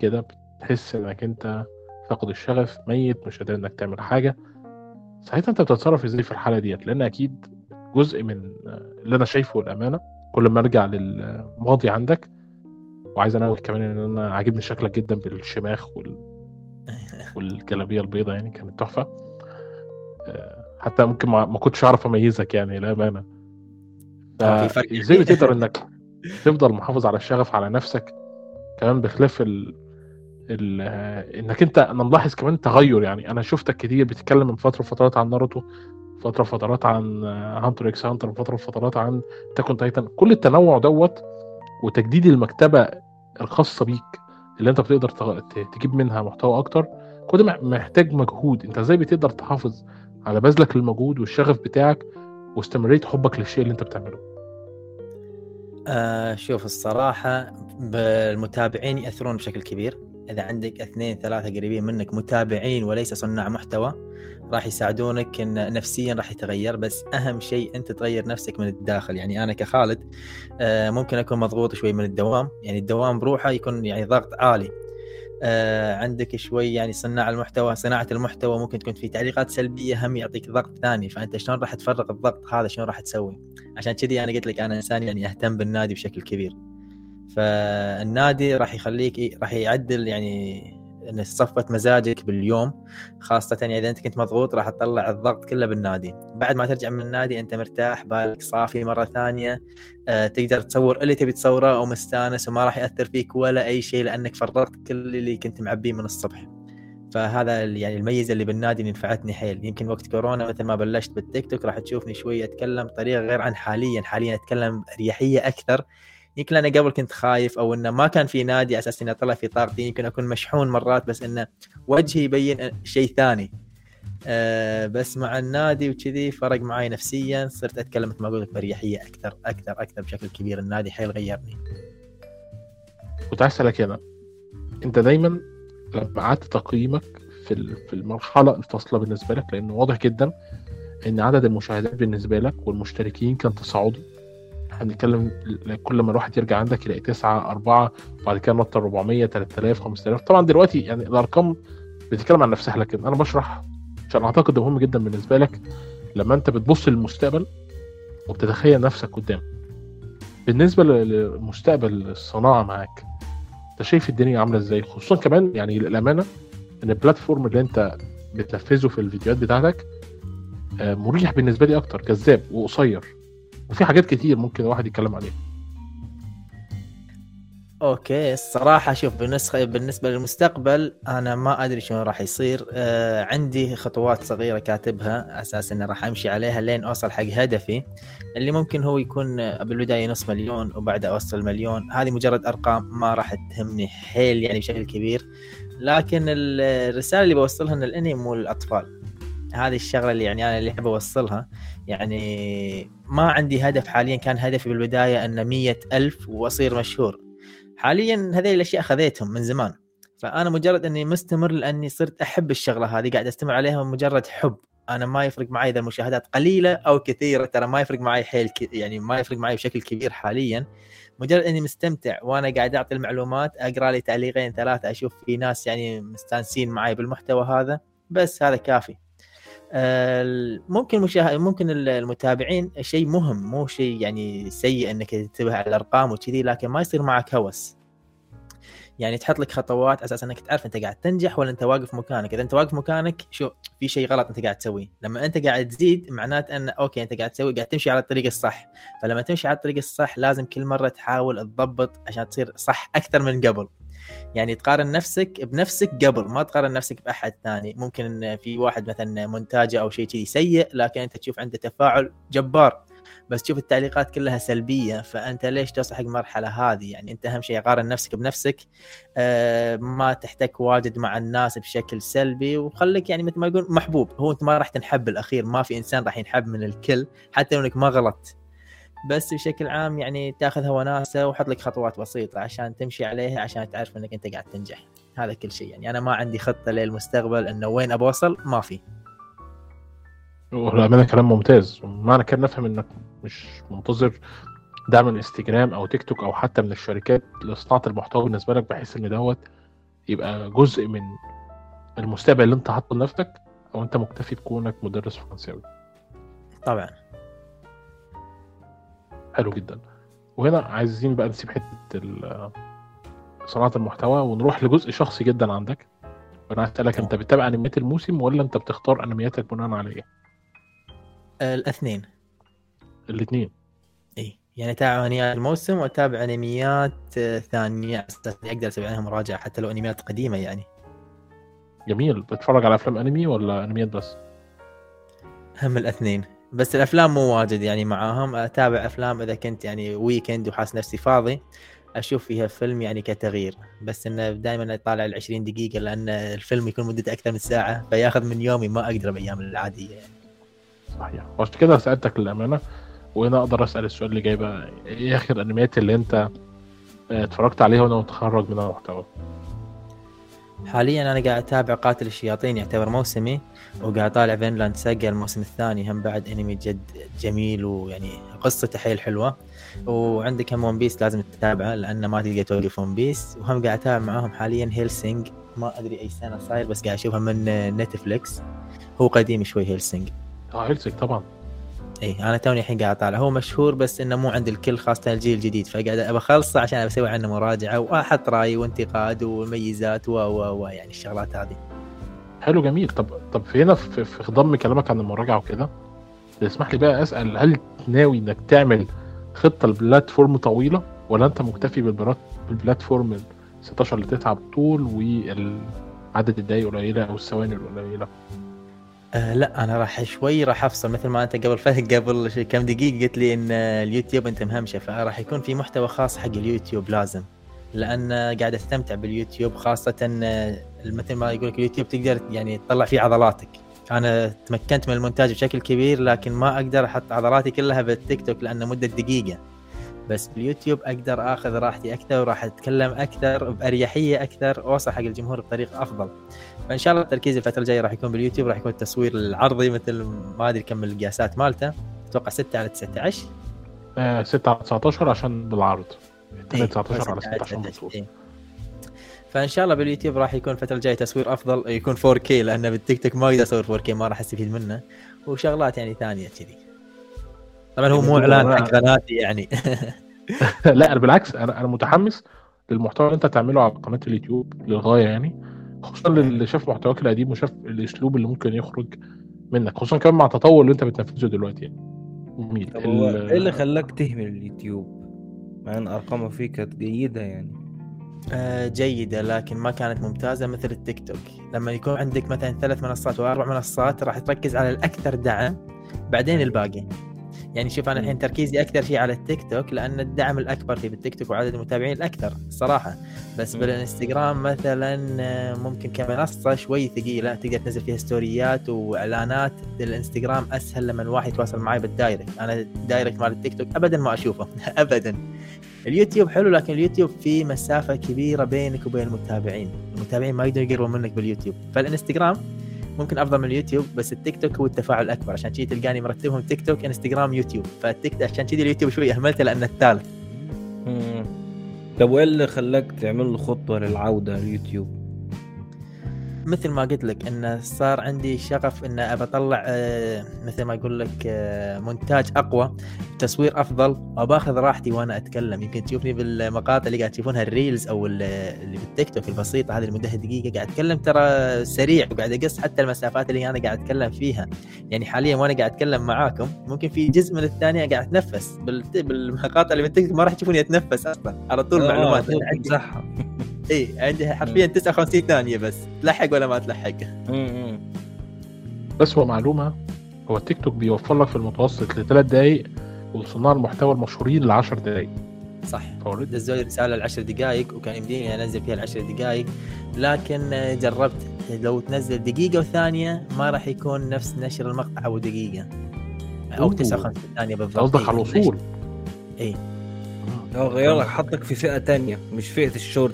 كده بتحس إنك أنت فاقد الشغف ميت مش قادر إنك تعمل حاجة. ساعتها أنت بتتصرف إزاي في الحالة ديت؟ لأن أكيد جزء من اللي أنا شايفه الامانه كل ما أرجع للماضي عندك. وعايز انوه كمان إن أنا عاجبني شكلك جدا بالشماخ وال... [LAUGHS] والجلابية البيضاء يعني كانت تحفة. آه، حتى ممكن ما, ما كنتش أعرف أميزك يعني للامانه آه، إزاي. بتقدر إنك [LAUGHS] تفضل محافظ على الشغف على نفسك؟ كمان بخلاف ال... ال... إنك أنت أنا ملاحظ كمان تغير يعني. أنا شفتك كتير بتتكلم من فترة وفترات عن ناروتو. فترة وفترات عن Hunter x Hunter فترة وفترات عن Attack on Titan. كل التنوع دوت وتجديد المكتبة الخاصة بيك اللي أنت بتقدر تجيب منها محتوى أكتر كل ده مح- محتاج مجهود. أنت إزاي بتقدر تحافظ على بذلك للمجهود والشغف بتاعك واستمرارية حبك للشيء اللي أنت بتعمله؟ آه شوف الصراحة بالمتابعين يأثرون بشكل كبير. إذا عندك اثنين ثلاثة قريبين منك متابعين وليس صناع محتوى راح يساعدونك إن نفسيا راح يتغير بس أهم شيء أنت تغير نفسك من الداخل. يعني أنا كخالد آه ممكن أكون مضغوط شوي من الدوام. يعني الدوام بروحه يكون يعني ضغط عالي. آه عندك شوي يعني صناع المحتوى صناعة المحتوى ممكن تكون في تعليقات سلبية هم يعطيك ضغط ثاني. فأنت شلون راح تفرغ الضغط هذا؟ شلون راح تسوي؟ عشان كذي أنا قلت لك أنا إنسان يعني أهتم بالنادي بشكل كبير. فالنادي راح يخليك إيه، راح يعدل يعني ان صفة مزاجك باليوم خاصة يعني إذا أنت كنت مضغوط راح تطلع الضغط كله بالنادي. بعد ما ترجع من النادي أنت مرتاح بالك صافي مرة ثانية آه تقدر تصور اللي تبي تصوره ومستانس وما راح يأثر فيك ولا أي شيء لأنك فرغت كل اللي كنت معبيه من الصبح. فهذا يعني الميزة اللي بالنادي اللي نفعتني حيل. يمكن وقت كورونا مثل ما بلشت بالتيك توك راح تشوفني شوية أتكلم بطريقة غير عن حاليا. حاليا أتكلم باريحيه أكثر. يمكن أنا قبل كنت خايف أو إنه ما كان في نادي على أساس اني اطلع في طاقتي يمكن أكون مشحون مرات بس إنه وجهي يبين شيء ثاني. أه بس مع النادي وكذي فرق معي نفسيا صرت أتكلم مثل ما أقول لك باريحيه أكثر أكثر أكثر بشكل كبير. النادي حيل غيرني. كنت عايز أسألك هنا أنت دايما لما قعدت تقييمك في في المرحلة الفاصلة بالنسبة لك لأنه واضح جدا إن عدد المشاهدات بالنسبة لك والمشتركين كان تصاعدي. ل- كل ما الواحد يرجع عندك يلاقي 9 4 وبعد كده نط 400 3000 5000 طبعا دلوقتي يعني الارقام بتتكلم عن نفسها لكن أنا بشرح عشان أعتقد ده مهم جدا بالنسبة لك. لما أنت بتبص للمستقبل وبتتخيل نفسك قدام بالنسبة لمستقبل الصناعة معاك أنت شايف الدنيا عاملة إزاي؟ خصوصا كمان يعني للأمانة إن البلاتفورم اللي أنت بتنفذه في الفيديوهات بتاعتك آه، مريح بالنسبة لي أكتر جذاب وقصير. وفي حاجات كتير ممكن الواحد يتكلم عليها. أوكي الصراحة شوف بالنسبة بالنسبة للمستقبل أنا ما أدري شنو راح يصير. آه عندي خطوات صغيرة كاتبها أساس إني راح أمشي عليها لين أوصل حق هدفي اللي ممكن هو يكون آه، بالبداية نص مليون وبعدها أوصل مليون. هذه مجرد أرقام ما راح تهمني حيل يعني بشكل كبير. لكن ال- الرسالة اللي بوصلها إن الأنمي مو للأطفال. هذه الشغلة اللي يعني أنا اللي أحب أوصلها. يعني ما عندي هدف حاليا كان هدفي بالبداية إنه مية ألف وأصير مشهور. حاليا هذه الأشياء خذيتهم من زمان. فأنا مجرد إني مستمر لأني صرت أحب الشغلة هذه قاعد أستمر عليها مجرد حب. أنا ما يفرق معي إذا المشاهدات قليلة أو كثيرة ترى ما يفرق معي حيل ك... يعني ما يفرق معي بشكل كبير حاليا. مجرد إني مستمتع وأنا قاعد أعطي المعلومات أقرأ لي تعليقين ثلاثة أشوف في ناس يعني مستانسين معي بالمحتوى هذا بس هذا كافي. ممكن مشاهد ممكن المتابعين شيء مهم مو شيء يعني سيء إنك تنتبه على الأرقام وكذي لكن ما يصير معك هوس. يعني تحط لك خطوات أساس إنك تعرف أنت قاعد تنجح ولا أنت واقف مكانك. إذا أنت واقف مكانك شو في شيء غلط أنت قاعد تسويه. لما أنت قاعد تزيد معناته إن okay أنت قاعد تسوي قاعد تمشي على الطريق الصح. فلما تمشي على الطريق الصح لازم كل مرة تحاول تضبط عشان تصير صح أكثر من قبل. يعني تقارن نفسك بنفسك قبل ما تقارن نفسك بأحد ثاني. ممكن إن في واحد مثلا مونتاجه أو شيء كذي سيء لكن أنت تشوف عنده تفاعل جبار. بس تشوف التعليقات كلها سلبية فأنت ليش توصل حق المرحله هذه؟ يعني أنت أهم شيء قارن نفسك بنفسك. آه ما تحتك واجد مع الناس بشكل سلبي وخليك يعني مثل ما يقول محبوب. هو أنت ما راح تنحب بالاخير ما في إنسان راح ينحب من الكل حتى لو إنك ما غلطت. بس بشكل عام يعني تاخذها وناسه وحط لك خطوات بسيطة عشان تمشي عليها عشان تعرف إنك أنت قاعد تنجح. هذا كل شيء يعني. أنا ما عندي خطة للمستقبل إنه وين ابى اوصل ما في. والأمانة كلام ممتاز. معنى كده نفهم إنك مش منتظر دعم من انستجرام أو تيك توك أو حتى من الشركات لصناعة المحتوى بالنسبة لك بحيث إن دوت يبقى جزء من المستقبل اللي أنت حاطه لنفسك أو أنت مكتفي بكونك مدرس فرنساوي. طبعا. حلو جدا. وهنا عايزين بقى نسيب حتة ال- صناعة المحتوى ونروح لجزء شخصي جدا عندك. وأنا عايز أسألك أنت بتتابع أنميات الموسم ولا أنت بتختار انمياتك بناء على إيه؟ آه، الاثنين. الاثنين. إي يعني أتابع أنميات الموسم وأتابع أنميات آه، ثانية. أساس أقدر أسوي عليها مراجعة حتى لو أنميات قديمة يعني. جميل. بتتفرج على أفلام أنمي ولا أنميات بس؟ هم الاثنين. بس الأفلام مو واجد يعني معاهم. أتابع أفلام إذا كنت يعني ويكند وحاس نفسي فاضي. أشوف فيها فيلم يعني كتغيير. بس إنه دائما أطالع ال 20 دقيقة لأن الفيلم يكون مدته أكثر من ساعة فياخذ من يومي ما أقدر بايام العادية يعني. صحيح. وعشان كده سألتك للأمانة وهنا أقدر أسأل السؤال اللي جاي بقى إيه آخر الانميات اللي أنت آه، اتفرجت عليها وأنا متخرج من المحتوى حاليا أنا قاعد أتابع قاتل الشياطين يعتبر موسمي وقاعد طالع فينلاند ساجا الموسم الثاني هم بعد انمي جد جميل ويعني قصته حيل حلوة. وعندك هم ون بيس لازم تتابعه لأنه ما تلقى توقف ون بيس وهم قاعد أتابع معاهم حاليا هيلسينج ما أدري أي سنة صاير بس قاعد أشوفها من نتفليكس هو قديم شوي هيلسينج آه هيلسينج طبعا. اي أنا توني الحين قاعد أطالع. هو مشهور بس إنه مو عند الكل خاصة الجيل الجديد. فقاعد ابى أخلصه عشان أسوي عنه مراجعة وأحط رأي وانتقاد وميزات و و و يعني الشغلات هذه. حلو جميل. طب طب في هنا في, في خضم كلامك عن المراجعة وكده. اسمح لي بقى أسأل هل ناوي إنك تعمل خطة لبلاتفورم طويلة ولا أنت مكتفي بالبلاتفورم ال 16 اللي تتعب طول وعدد الدقايق قليلة أو الثواني القليلة؟ آه لا أنا راح شوي راح أفصل. مثل ما أنت قبل فهد قبل كم دقيقة قلت لي إن اليوتيوب أنت مهمشه فراح يكون في محتوى خاص حق اليوتيوب لازم. لأن قاعد أستمتع باليوتيوب خاصة مثل ما يقول لك اليوتيوب تقدر يعني تطلع فيه عضلاتك. أنا تمكنت من المونتاج بشكل كبير لكن ما أقدر أحط عضلاتي كلها بالتيك توك لأنه مدة دقيقة. بس باليوتيوب أقدر آخذ راحتي أكثر وراح أتكلم أكثر بأريحية أكثر واوصل حق الجمهور بطريقة أفضل. فإن شاء الله التركيز الفترة الجاية راح يكون باليوتيوب راح يكون التصوير العرضي مثل ما أدري كم القياسات مالته. أتوقع 6 على 19 آه 6 على 19 عشان بالعرض. إيه، 19 على 6 6 عشان بالطول إيه. فإن شاء الله باليوتيوب راح يكون الفترة الجاية تصوير أفضل يكون 4K لأن بالتيك توك ما أقدر أصور 4K ما راح أستفيد منه. وشغلات يعني ثانية كذي. طبعا هو مو إعلان حق قناتي يعني. [LAUGHS] لا أنا بالعكس أنا أنا متحمس للمحتوى اللي أنت تعمله على قناة اليوتيوب للغاية يعني خصوصا للي شاف محتواك القديم وشاف الأسلوب اللي ممكن يخرج منك خصوصا كمان مع التطور اللي أنت بتنفذه دلوقتي يعني. جميل. إيه اللي خلاك تهمل اليوتيوب؟ مع إن أرقامه فيه كانت جيدة يعني. آه، جيدة لكن ما كانت ممتازة مثل التيك توك. لما يكون عندك مثلا ثلاث منصات وأربع منصات راح تركز على الأكثر دعم بعدين الباقي. يعني شوف أنا الحين تركيزي أكثر شيء على التيك توك لأن الدعم الأكبر فيه بالتيك توك وعدد المتابعين الأكثر الصراحه بس. بالإنستغرام مثلا آه، ممكن كمنصة شوي ثقيلة تقدر تنزل فيها ستوريات وإعلانات. الإنستغرام أسهل لما الواحد يتواصل معي بال direct. أنا ال direct مال التيك توك ابدا ما أشوفه. [LAUGHS] ابدا. اليوتيوب حلو لكن اليوتيوب في مسافة كبيرة بينك وبين المتابعين. المتابعين ما يقدروا يقربوا منك باليوتيوب. فالإنستغرام ممكن أفضل من اليوتيوب بس التيك توك هو التفاعل الأكبر عشان كذي تلقاني مرتبهم تيك توك إنستغرام يوتيوب فالتيك عشان كذي اليوتيوب شوي أهملته لأنه الثالث. طب وايه اللي خلاك تعمل خطوة للعودة اليوتيوب؟ مثل ما قلت لك انه صار عندي شغف إن أبى أطلع آه، مثل ما أقول لك آه، مونتاج أقوى تصوير أفضل وباخذ راحتي وأنا أتكلم. يمكن تشوفني بالمقاطع اللي قاعد تشوفونها ال reels أو ال- اللي بالتيك توك البسيطة هذه مدتها دقيقة قاعد أتكلم ترى سريع وقاعد أقص حتى المسافات اللي أنا قاعد أتكلم فيها. يعني حاليا وأنا قاعد أتكلم معاكم ممكن في جزء من الثانية قاعد أتنفس. بالمقاطع اللي بالتيك توك ما راح تشوفوني أتنفس أصلا على طول آه، معلومات. [LAUGHS] اي عندي حرفيا 59 ثانية بس. تلحق ولا ما تلحق؟ مم. بس هو معلومة هو التيك توك بيوفر لك في المتوسط لثلاث دقايق وصناع المحتوى المشهورين ل 10 دقايق. صح. فورد دزوا لي رسالة العشر دقائق وكان يمديني أنزل فيها العشر دقائق لكن آه، جربت. لو تنزل دقيقة وثانية ما راح يكون نفس نشر المقطع ابو دقيقة. أو أوه. 59 ثانية بالضبط. قصدك إيه، على الوصول. اي هو غير لك حطك في فئة تانية مش فئة الشورت.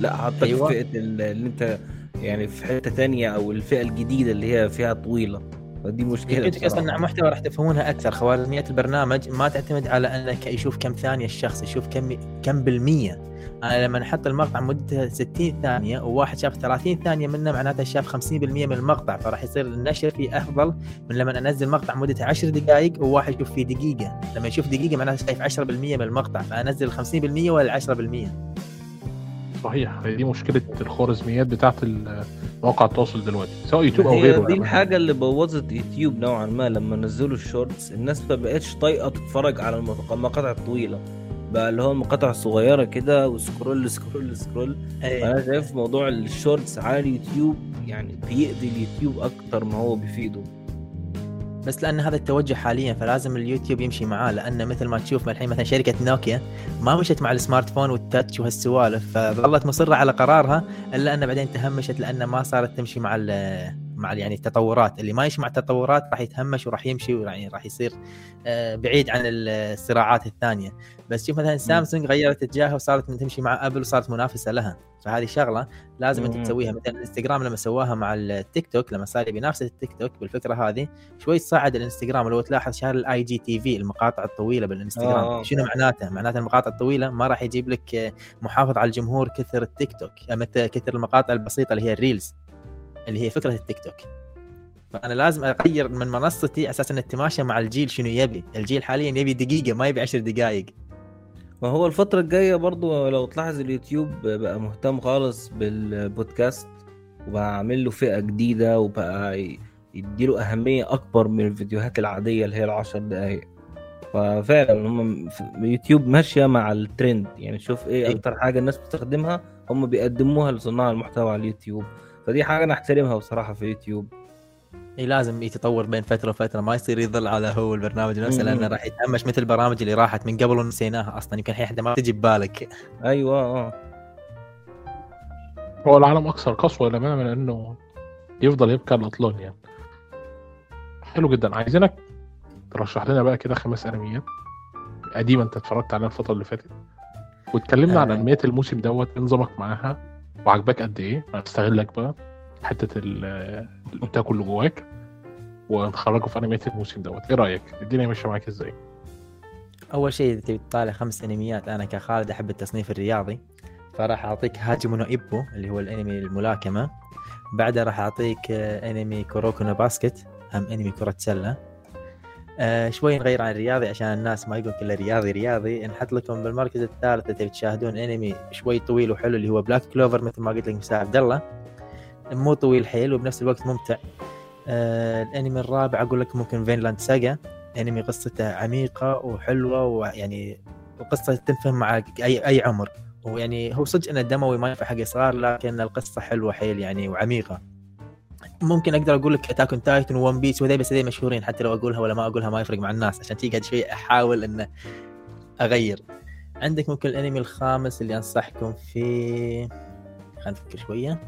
لا حطك أيوة. في فئة ال- اللي أنت يعني في حتة تانية أو الفئة الجديدة اللي هي فئة طويلة. فدي مشكلة يمكن أصلا محتوى راح تفهمونها أكثر. خوارزميات البرنامج ما تعتمد على أنك يشوف كم ثانية الشخص يشوف كم كم بالمية. أنا لما أحط المقطع مدته 60 ثانية وواحد شاف 30 ثانية منه معناته شاف 50% من المقطع. فراح يصير النشر فيه أفضل من لما أنزل مقطع مدته 10 دقائق وواحد يشوف فيه دقيقة. لما يشوف دقيقة معناته شايف 10% من المقطع. فأنزل 50% ولا 10% صحيح هي دي مشكلة الخوارزميات بتاعت ال- مواقع التواصل دلوقتي سواء يوتيوب أو غيره دي يعني. الحاجة اللي بوظت يوتيوب نوعا ما لما نزلوا ال shorts الناس ما بقتش طايقة تتفرج على المق- المقاطع الطويله بقى اللي هو المقاطع الصغيره كده و scroll scroll scroll إيه. أنا شايف موضوع ال shorts على اليوتيوب يعني بيأذي اليوتيوب أكتر ما هو بيفيده بس لأن هذا التوجه حاليا فلازم اليوتيوب يمشي معاه لأن مثل ما تشوف الحين مثلا شركة نوكيا ما مشت مع ال smartphone وال touch وهالسوالف فظلت مصرة على قرارها إلا أن بعدين تهمشت لأن ما صارت تمشي مع مع يعني التطورات. اللي ما يمشي مع التطورات راح يتهمش وراح يمشي وراح راح يصير آه، بعيد عن الصراعات الثانية. بس شوف مثلا سامسونج غيرت اتجاهها وصارت تمشي مع أبل وصارت منافسة لها. فهذه شغلة لازم أنت. تسويها. مثلا الانستغرام لما سواها مع التيك توك لما صار يبي ينافس التيك توك بالفكرة هذه شوي صعد الإنستغرام لو تلاحظ شال ال IGTV المقاطع الطويلة بالإنستغرام. آه. شنو معناته؟ معناته المقاطع الطويلة ما راح يجيب لك آه، محافظ على الجمهور كثر التيك توك آه، كثر المقاطع البسيطة اللي هي ال reels اللي هي فكرة التيك توك. فأنا لازم أغير من منصتي على أساس انها تتماشى مع الجيل شنو يبي. الجيل حاليا يبي دقيقة ما يبي عشر دقائق ما هو الفترة الجاية برضو لو تلاحظ اليوتيوب بقى مهتم خالص بالبودكاست وبقى عامل له فئة جديدة وبقى يديله أهمية أكبر من الفيديوهات العادية اللي هي العشر دقايق. ففعلا هم يوتيوب ماشية مع الترند. يعني شوف إيه إيه. أكتر حاجة الناس بتستخدمها هم بيقدموها لصناع المحتوى على اليوتيوب. فدي حاجة أنا أحترمها بصراحة في يوتيوب إي لازم يتطور بين فترة وفترة ما يصير يظل على هو البرنامج نفسه. لأنه راح يتهمش مثل البرامج اللي راحت من قبل ونسيناها أصلا يمكن الحين حتى ما تجي ببالك. أيوة آه. هو العالم أكثر قسوة للامانه من إنه يفضل يبكي على الأطلال يعني. حلو جدا. عايزينك ترشح لنا بقى كده خمس أنميات قديمه أنت اتفرجت عليها الفترة اللي فاتت. واتكلمنا عن آه. أنميات الموسم دوت إيه نظامك معاها؟ وعجباك قد إيه؟ هنستغلك بقى. حتة ال- الاوتاكو اللي جواك ونخرجه في انميات الموسم دوت. إيه رأيك؟ الدنيا ماشية معاك إزاي؟ أول شيء اذا تبي تطالع خمس انميات أنا كخالد أحب التصنيف الرياضي فراح أعطيك هاجيمي نو إيبو اللي هو الأنمي الملاكمة. بعدها راح أعطيك آه، أنمي كوروكو نو باسكت هم أنمي كره سله آه شوي نغير عن الرياضي عشان الناس ما يقول كله رياضي رياضي. نحط لكم بالمركز الثالث تبي تشاهدون أنمي شوي طويل وحلو اللي هو بلاك كلوفر مثل ما قلت لك مساء عبد الله. مو طويل حيل وبنفس الوقت ممتع. آه الأنمي الرابع أقول لك ممكن فينلاند ساجا أنمي قصته عميقة وحلوة ويعني وقصه تنفهم مع أي أي عمر. ويعني هو صدق إنه دموي ما ينفع حق صغار لكن القصة حلوة حيل يعني وعميقة. ممكن أقدر أقول لك اتاك تايتن وون بيس وذي بس ذي مشهورين حتى لو أقولها ولا ما أقولها ما يفرق مع الناس. عشان جذي قاعد شوي أحاول ان أغير. عندك ممكن الأنمي الخامس اللي أنصحكم فيه. خلينا نفكر شوية.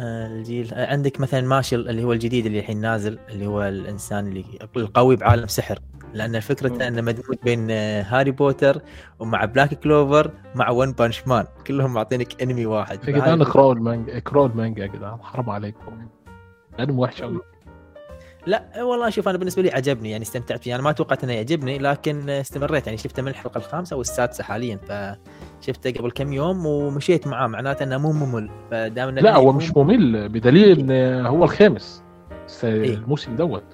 الجيل. عندك مثلا ماشل اللي هو الجديد اللي الحين نازل اللي هو الإنسان اللي القوي بعالم سحر. لأن. فكرته إنه مدموج بين آه، هاري بوتر ومع بلاك كلوفر مع ون بانش مان كلهم معطينك انمي واحد. يا جدعان اقرأوا المانجا اقرأوا المانجا يا جدعان حرام عليكم. الأنمي وحش قوي لا والله شوف أنا بالنسبة لي عجبني يعني استمتعت فيه. أنا ما توقعت إنه يعجبني لكن استمريت. يعني شفته من الحلقة الخامسة أو السادسه حاليا فشفته قبل كم يوم ومشيت معاه. معناته إنه مو ممل. فدام لا هو مش ممل بدليل ان هو الخامس إيه. الموسم دوت.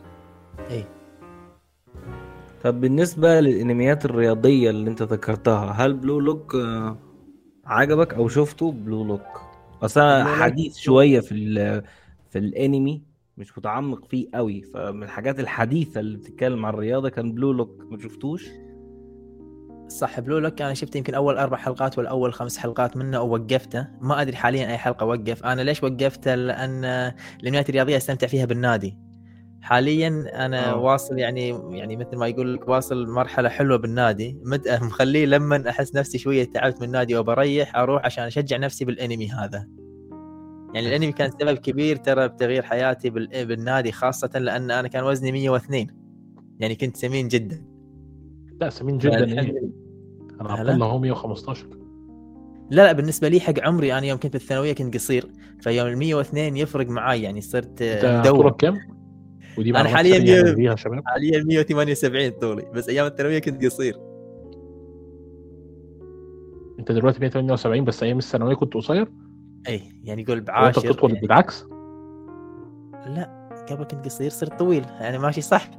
طب بالنسبة للأنميات الرياضية اللي أنت ذكرتها هل بلو لوك آه، عجبك أو شفته بلو لوك أصلا حديث شوية في ال- في الأنمي مش متعمق فيه قوي فمن الحاجات الحديثة اللي بتتكلم عن الرياضة كان بلو لوك ما شفتوش؟ صح بلو لوك أنا شفت يمكن أول أربع حلقات ولا أول خمس حلقات منه ووقفته. ما أدري حاليا أي حلقة وقف. أنا ليش وقفته؟ لأن الانميات الرياضية أستمتع فيها بالنادي. حاليا أنا آه. واصل يعني يعني مثل ما يقول لك واصل مرحلة حلوة بالنادي. مد... مخليه لما أحس نفسي شوية تعبت من النادي وبريح أروح عشان أشجع نفسي بالأنمي هذا. يعني الأنمي كان سبب كبير ترى بتغيير حياتي بال... بالنادي خاصة لأن أنا كان وزني 102 يعني كنت سمين جدا. لا سمين جدا إيه أنا؟ الله هو 115 لا لا بالنسبة لي حق عمري أنا يوم كنت بالثانويه كنت قصير. فيوم ال 102 يفرق معاي يعني صرت مدور كام؟ ودي أنا معلومات حالياً يا شباب. حاليا 178 طولي. بس أيام الثانوية كنت قصير. أنت دلوقتي 178 بس أيام الثانوية كنت قصير؟ اي يعني يقول بعاشر بتطول يعني بالعكس؟ لا قبل كنت قصير صرت طويل يعني ماشي صح.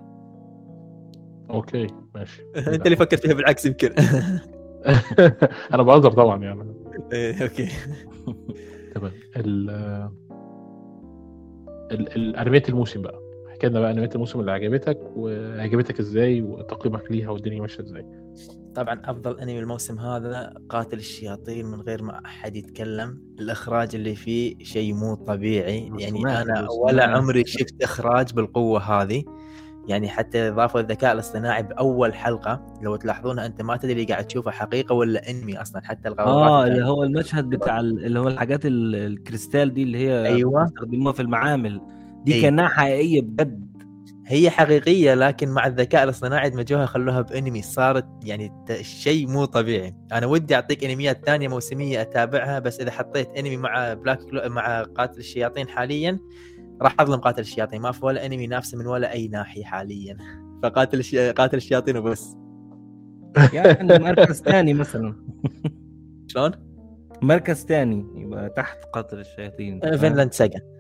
أوكي ماشي. [LAUGHS] أنت اللي فكرت فيها بالعكس يمكن. [LAUGHS] أنا بهزر طبعا يعني. إيه، أوكي. [LAUGHS] تمام. ال ال- الانميات الموسم بقى. احكي لنا بقى انميات الموسم اللي عجبتك وعجبتك إزاي وتقييمك ليها والدنيا ماشية إزاي. طبعا أفضل أنمي الموسم هذا قاتل الشياطين من غير ما أحد يتكلم. الإخراج اللي فيه شيء مو طبيعي. يعني أنا ولا عمري شفت إخراج بالقوة هذه. يعني حتى اضافوا الذكاء الاصطناعي بأول حلقة لو تلاحظونها أنت ما تدري قاعد تشوفه حقيقة ولا أنمي أصلا حتى الغابات آه اللي هو المشهد بتاع ال- اللي هو الحاجات ال- الكريستال دي اللي هي أيوة. بيستخدموها في المعامل. دي أي. كأنها حقيقية بجد. هي حقيقية لكن مع الذكاء الاصطناعي دمجوها خلوها بانمي صارت يعني شيء مو طبيعي. أنا ودي أعطيك أنميات ثانية موسمية أتابعها بس إذا حطيت أنمي مع بلاك كلو... مع قاتل الشياطين حاليا راح أظلم قاتل الشياطين. ما في ولا أنمي نافسة من ولا أي ناحية حاليا. [LAUGHS] فقاتل الش... قاتل الشياطين وبس. [LAUGHS] يعني مركز ثاني مثلا. شلون؟ مركز ثاني يبقى تحت قاتل الشياطين. فينلاند ساجا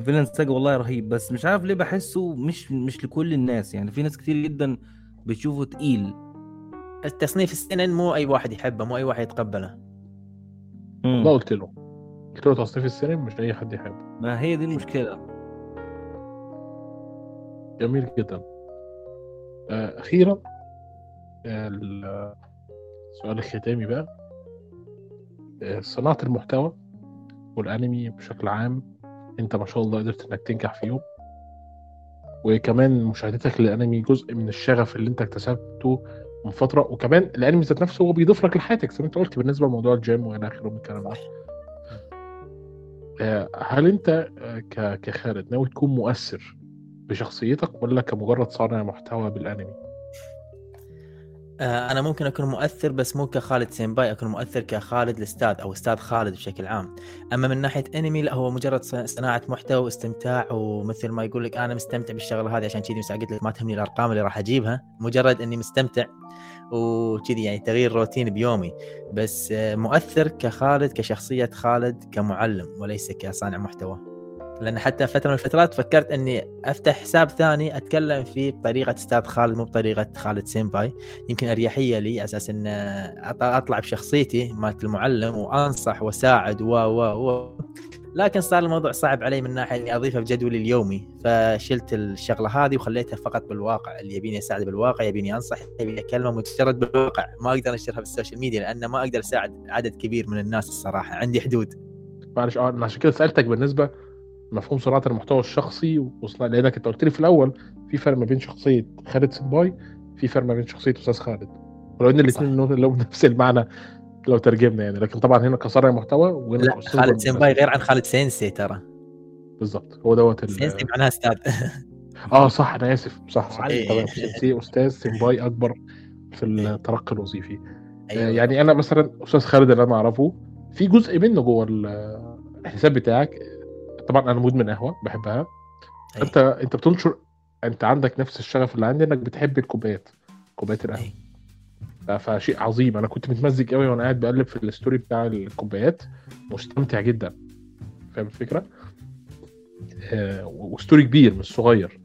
فينلاند ساجا والله رهيب بس مش عارف ليه بحسه مش مش لكل الناس. يعني في ناس كتير جدا بتشوفه تقيل. التصنيف السينين مو أي واحد يحبه مو أي واحد يتقبله. ما قلت له. قلت له تصنيف السينما مش أي حد يحبه. ما هي دي المشكلة. جميل جدا. آه، أخيرا آه، السؤال الختامي بقى. آه، صناعة المحتوى والأنمي بشكل عام انت ما شاء الله قدرت انك تنجح فيهم وكمان مشاهدتك للانمي جزء من الشغف اللي انت اكتسبته من فترة وكمان الأنمي ذات نفسه هو بيضيف لك لحياتك زي ما انت قلت بالنسبة لموضوع الجيم وإلى آخره من الكلام ده آه، هل انت آه، كخالد ناوي تكون مؤثر بشخصيتك ولا كمجرد صانع محتوى بالأنمي؟ آه، أنا ممكن أكون مؤثر بس مو كخالد سينباي أكون مؤثر كخالد الأستاذ أو أستاذ خالد بشكل عام. أما من ناحية أنمي لا هو مجرد صناعة محتوى واستمتاع ومثل ما يقول لك أنا مستمتع بالشغله هذه عشان كذي قلت لك ما تهمني الأرقام اللي راح أجيبها. مجرد إني مستمتع وكذي يعني تغيير روتين بيومي. بس آه، مؤثر كخالد كشخصية خالد كمعلم وليس كصانع محتوى. لأن حتى فترة من الفترات فكرت إني أفتح حساب ثاني أتكلم فيه بطريقه أستاذ خالد مو بطريقة خالد سينباي يمكن أريحية على أساس إن أطلع بشخصيتي مالت المعلم وأنصح وأساعد و و و لكن صار الموضوع صعب علي من ناحية إني أضيفه بجدولي اليومي. فشلت الشغلة هذه وخليتها فقط بالواقع. اللي يبيني اساعد بالواقع يبيني أنصح يبيني أكلمه مجرد بالواقع. ما أقدر أنشرها بال social media لأن ما أقدر أساعد عدد كبير من الناس الصراحة. عندي حدود. معلش أنا عشان كده سألتك بالنسبة مفهوم صناعه المحتوى الشخصي وصناعة لأنك أنت قلت لي في الأول في فرق ما بين شخصية خالد سينباي في فرق ما بين شخصية أستاذ خالد. ولو إن الاثنين لهم نفس المعنى لو ترجمنا يعني. لكن طبعا هنا كصانع محتوى وهنا لا خالد. سينباي غير عن خالد سينسي ترى. بالظبط هو دوت ال- سينسي معناها أستاذ. [LAUGHS] آه صح أنا آسف. صح صح. معلم. تمام سي أستاذ سينباي أكبر في الترقي الوظيفي. آه، أيوة. يعني أنا مثلا أستاذ خالد اللي أنا أعرفه في جزء منه جوه ال- الحساب بتاعك. طبعا أنا مدمن قهوة بحبها أي. أنت أنت بتنشر أنت عندك نفس الشغف اللي عندي إنك بتحب الكوبايات كوبايات القهوة أي. ف- فشيء عظيم أنا كنت متمزج قوي وأنا قاعد بقلب في ال story بتاع الكوبايات مستمتع جدا فاهم الفكرة؟ آه، و story كبير مش صغير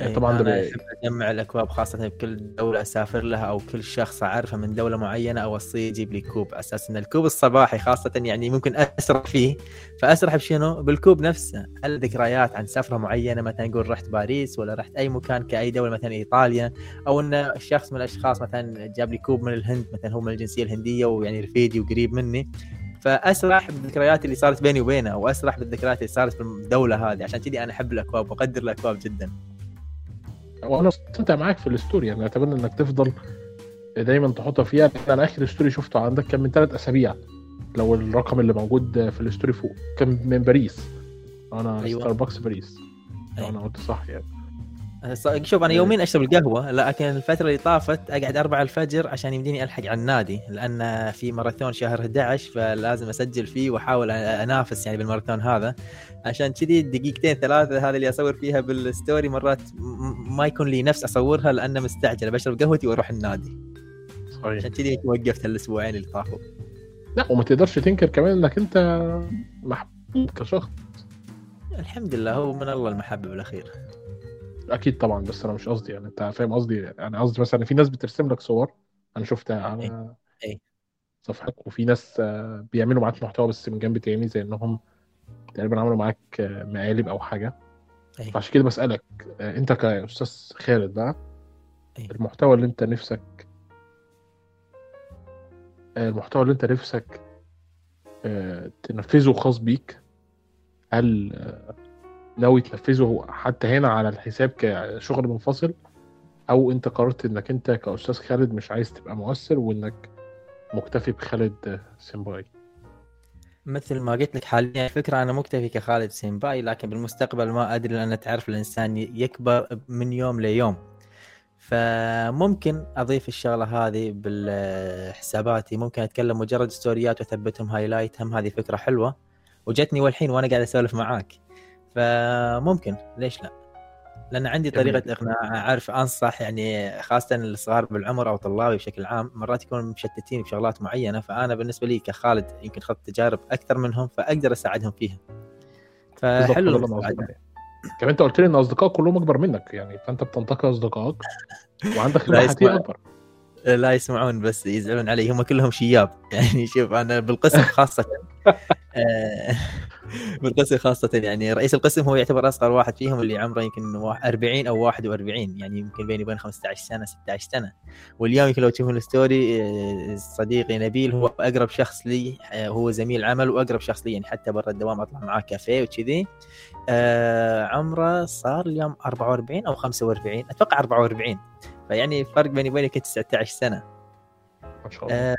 أي، طبعا أنا احب أجمع الأكواب خاصة بكل دولة أسافر لها أو كل شخص أعرفه من دولة معينة اوصيه يجيب لي كوب. أساس إن الكوب الصباحي خاصة يعني ممكن أسرح فيه. فأسرح بشنو؟ بالكوب نفسه. الذكريات عن سفرة معينة؟ مثلا نقول رحت باريس ولا رحت أي مكان كأي دولة مثلا إيطاليا. أو إن شخص من الأشخاص مثلا جاب لي كوب من الهند مثلا هو من الجنسية الهندية ويعني رفيجي وقريب مني. فأسرح بالذكريات اللي صارت بيني وبينه أو أسرح بالذكريات اللي صارت في الدولة هذه. عشان كذي أنا أحب الأكواب وأقدر الأكواب جدا. وأنا مستمتع معاك في ال story يعني أتمنى إنك تفضل دايما تحطها فيها أنا آخر story شفته عندك كان من ثلاث أسابيع لو الرقم اللي موجود في ال story فوق كان من باريس أنا أيوة. ستاربكس باريس أيوة. أنا قلت صح يعني شوف أنا يومين أشرب القهوة لكن الفترة اللي طافت أقعد 4 الفجر عشان يمديني ألحق على النادي لأن في ماراثون شهر 11 فلازم أسجل فيه وأحاول أنافس يعني بالماراثون هذا. عشان كذي دقيقتين ثلاثة هذه اللي أصور فيها بال story مرات ما يكون لي نفس أصورها لأن مستعجل بشرب قهوتي وأروح النادي. صحيح. عشان كذي وقفت الأسبوعين اللي طافوا. لا وما تقدرش تنكر كمان إنك أنت محبوب كشخص. الحمد لله هو من الله المحبة بالأخير. أكيد طبعا بس أنا مش قصدي يعني أنت فاهم قصدي يعني قصدي مثلا في ناس بترسم لك صور أنا شفتها على إيه. صفحتك وفي ناس بيعملوا معاك محتوى بس من جنب تاني زي إنهم تقريبا عملوا معاك مقالب أو حاجة إيه. فعشان كده بسألك آه، أنت كأستاذ خالد بقى إيه. المحتوى اللي أنت نفسك المحتوى اللي أنت نفسك آه، تنفذه خاص بيك هل ناوي تنفذه حتى هنا على الحساب كشغل منفصل أو أنت قررت إنك أنت كأستاذ خالد مش عايز تبقى مؤثر وإنك مكتفي بخالد سينباي. مثل ما قلت لك حاليا الفكرة أنا مكتفي كخالد سينباي لكن بالمستقبل ما أدري لأن تعرف الإنسان يكبر من يوم ليوم. فممكن أضيف الشغلة هذه بالحساباتي. ممكن أتكلم مجرد ستوريات وأثبتهم هايلايت هم هذه فكرة حلوة. وجتني والحين وأنا قاعد أسولف معاك. فممكن ليش لا لأن عندي جميل. طريقة إقناع أعرف أنصح يعني خاصة الصغار بالعمر أو طلابي بشكل عام مرات يكونوا مشتتين بشغلات معينة فأنا بالنسبة لي كخالد يمكن خذت تجارب أكثر منهم فأقدر أساعدهم فيها فحلو. كمان أنت قلت لي إن اصدقائك كلهم أكبر منك يعني فأنت بتنتقي أصدقائك وعندك [LAUGHS] يسمع. أكبر لا يسمعون بس يزعلون علي. هم كلهم شياب. [LAUGHS] يعني شوف أنا بالقسم خاصة. آه، [LAUGHS] بالقسم خاصة يعني رئيس القسم هو يعتبر أصغر واحد فيهم اللي عمره يمكن وا- 40 أو 41 يعني يمكن بيني وبين 15 سنة 16 سنة. واليوم يمكن لو تشوفون الستوري آه، صديقي نبيل هو أقرب شخص لي آه، هو زميل عمل وأقرب شخص لي. يعني حتى برا الدوام أطلع معاه كافيه وكذي. عمره صار اليوم 44 أو 45 أتوقع 44 فيعني فرق بيني وبينك 19 سنة. ما شاء الله. آه،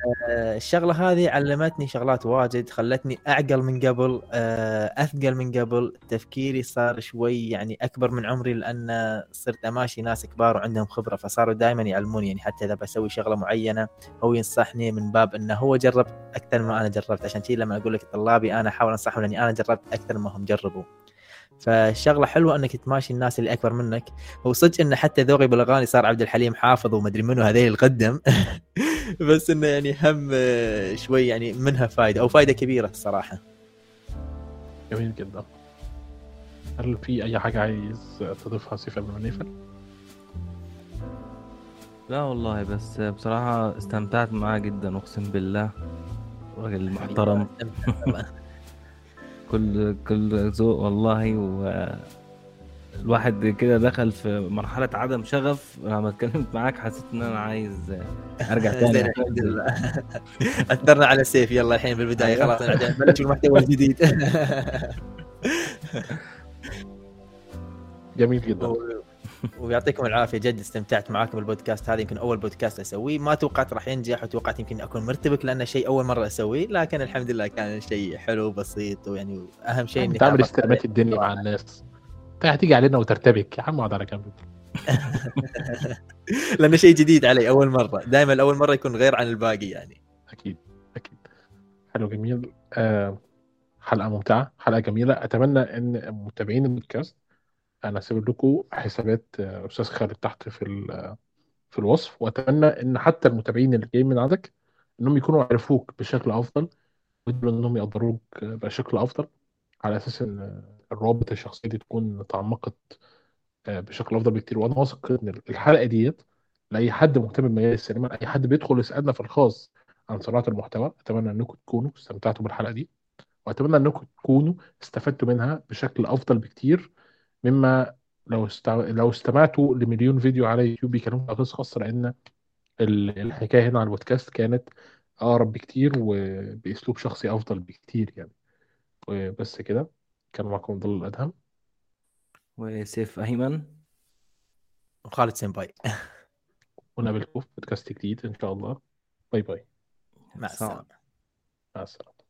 الشغلة هذه علمتني شغلات واجد خلتني أعقل من قبل آه، أثقل من قبل. تفكيري صار شوي يعني أكبر من عمري لأن صرت أماشي ناس كبار وعندهم خبرة فصاروا دائما يعلموني. يعني حتى إذا بسوي شغلة معينة هو ينصحني من باب إنه هو جرب أكثر ما أنا جربت. عشان كذي لما أقول لك طلابي أنا أحاول أنصحهم لأني أنا جربت أكثر ما هم جربوا. فالشغله حلوة إنك تماشي الناس اللي أكبر منك. هو صدق انه حتى ذوقي بالأغاني صار عبد الحليم حافظ ومدري منو هذيل القدم. [LAUGHS] بس إنه يعني هم شوي يعني منها فائده أو فائده كبيرة الصراحة. جميل جدا. هل في أي حاجة عايز تضيفها سيف قبل ما نقفل؟ لا والله بس بصراحة استمتعت معاه جدا أقسم بالله. راجل محترم. [LAUGHS] كل كل ذوق والله و الواحد كده دخل في مرحلة عدم شغف. لما اتكلمت معاك حسيت إن أنا عايز أرجع [LAUGHS] تاني. الحمد لله. [LAUGHS] اثرنا على سيف. يلا الحين بالبداية. أيوة. خلاص نبلش المحتوى الجديد. [LAUGHS] جميل جدا. ويعطيكم العافية جد استمتعت معاكم بالبودكاست هذا. يمكن أول بودكاست أسويه. ما توقعت راح ينجح وتوقعت يمكن أكون مرتبك لأنه شيء أول مرة أسويه. لكن الحمد لله كان شيء حلو وبسيط ويعني أهم شيء إني تعمل تعرفت استلامات الدنيا مع الناس. انت هتيجي علينا وترتبك. يا عم أقعد على جنب. [LAUGHS] لأنه شيء جديد علي أول مرة. دائما أول مرة يكون غير عن الباقي يعني. أكيد أكيد. حلو جميل. آه حلقة ممتعة حلقة جميلة. أتمنى إن متابعين البودكاست أنا سيب لكم حسابات آه، أستاذ خالد تحت في في الوصف وأتمنى إن حتى المتابعين اللي جايين من عندك إنهم يكونوا عرفوك بشكل أفضل ويقدروا إنهم يقدروك بشكل أفضل على أساس إن الروابط الشخصية دي تكون تعمقت آه، بشكل أفضل بكتير. وأنا واثق إن الحلقة ديت لأي حد مهتم بمجال السينما لاي حد بيدخل يسألنا في الخاص عن صناعة المحتوى أتمنى إنكم تكونوا استمتعتوا بالحلقة دي وأتمنى إنكم تكونوا استفدتوا منها بشكل أفضل بكتير. مما لو است... لو استمعتوا لمليون فيديو على يوتيوب بيتكلموا عن قصص خاصة لأن ال- الحكاية هنا على البودكاست كانت أقرب بكتير وبأسلوب شخصي أفضل بكتير يعني. وبس كده كان معكم ضل الأدهم. وسيف ايمن وخالد سينباي ونقابلكم في بودكاست جديد إن شاء الله. باي باي. مع السلام. السلامة. مع السلامة.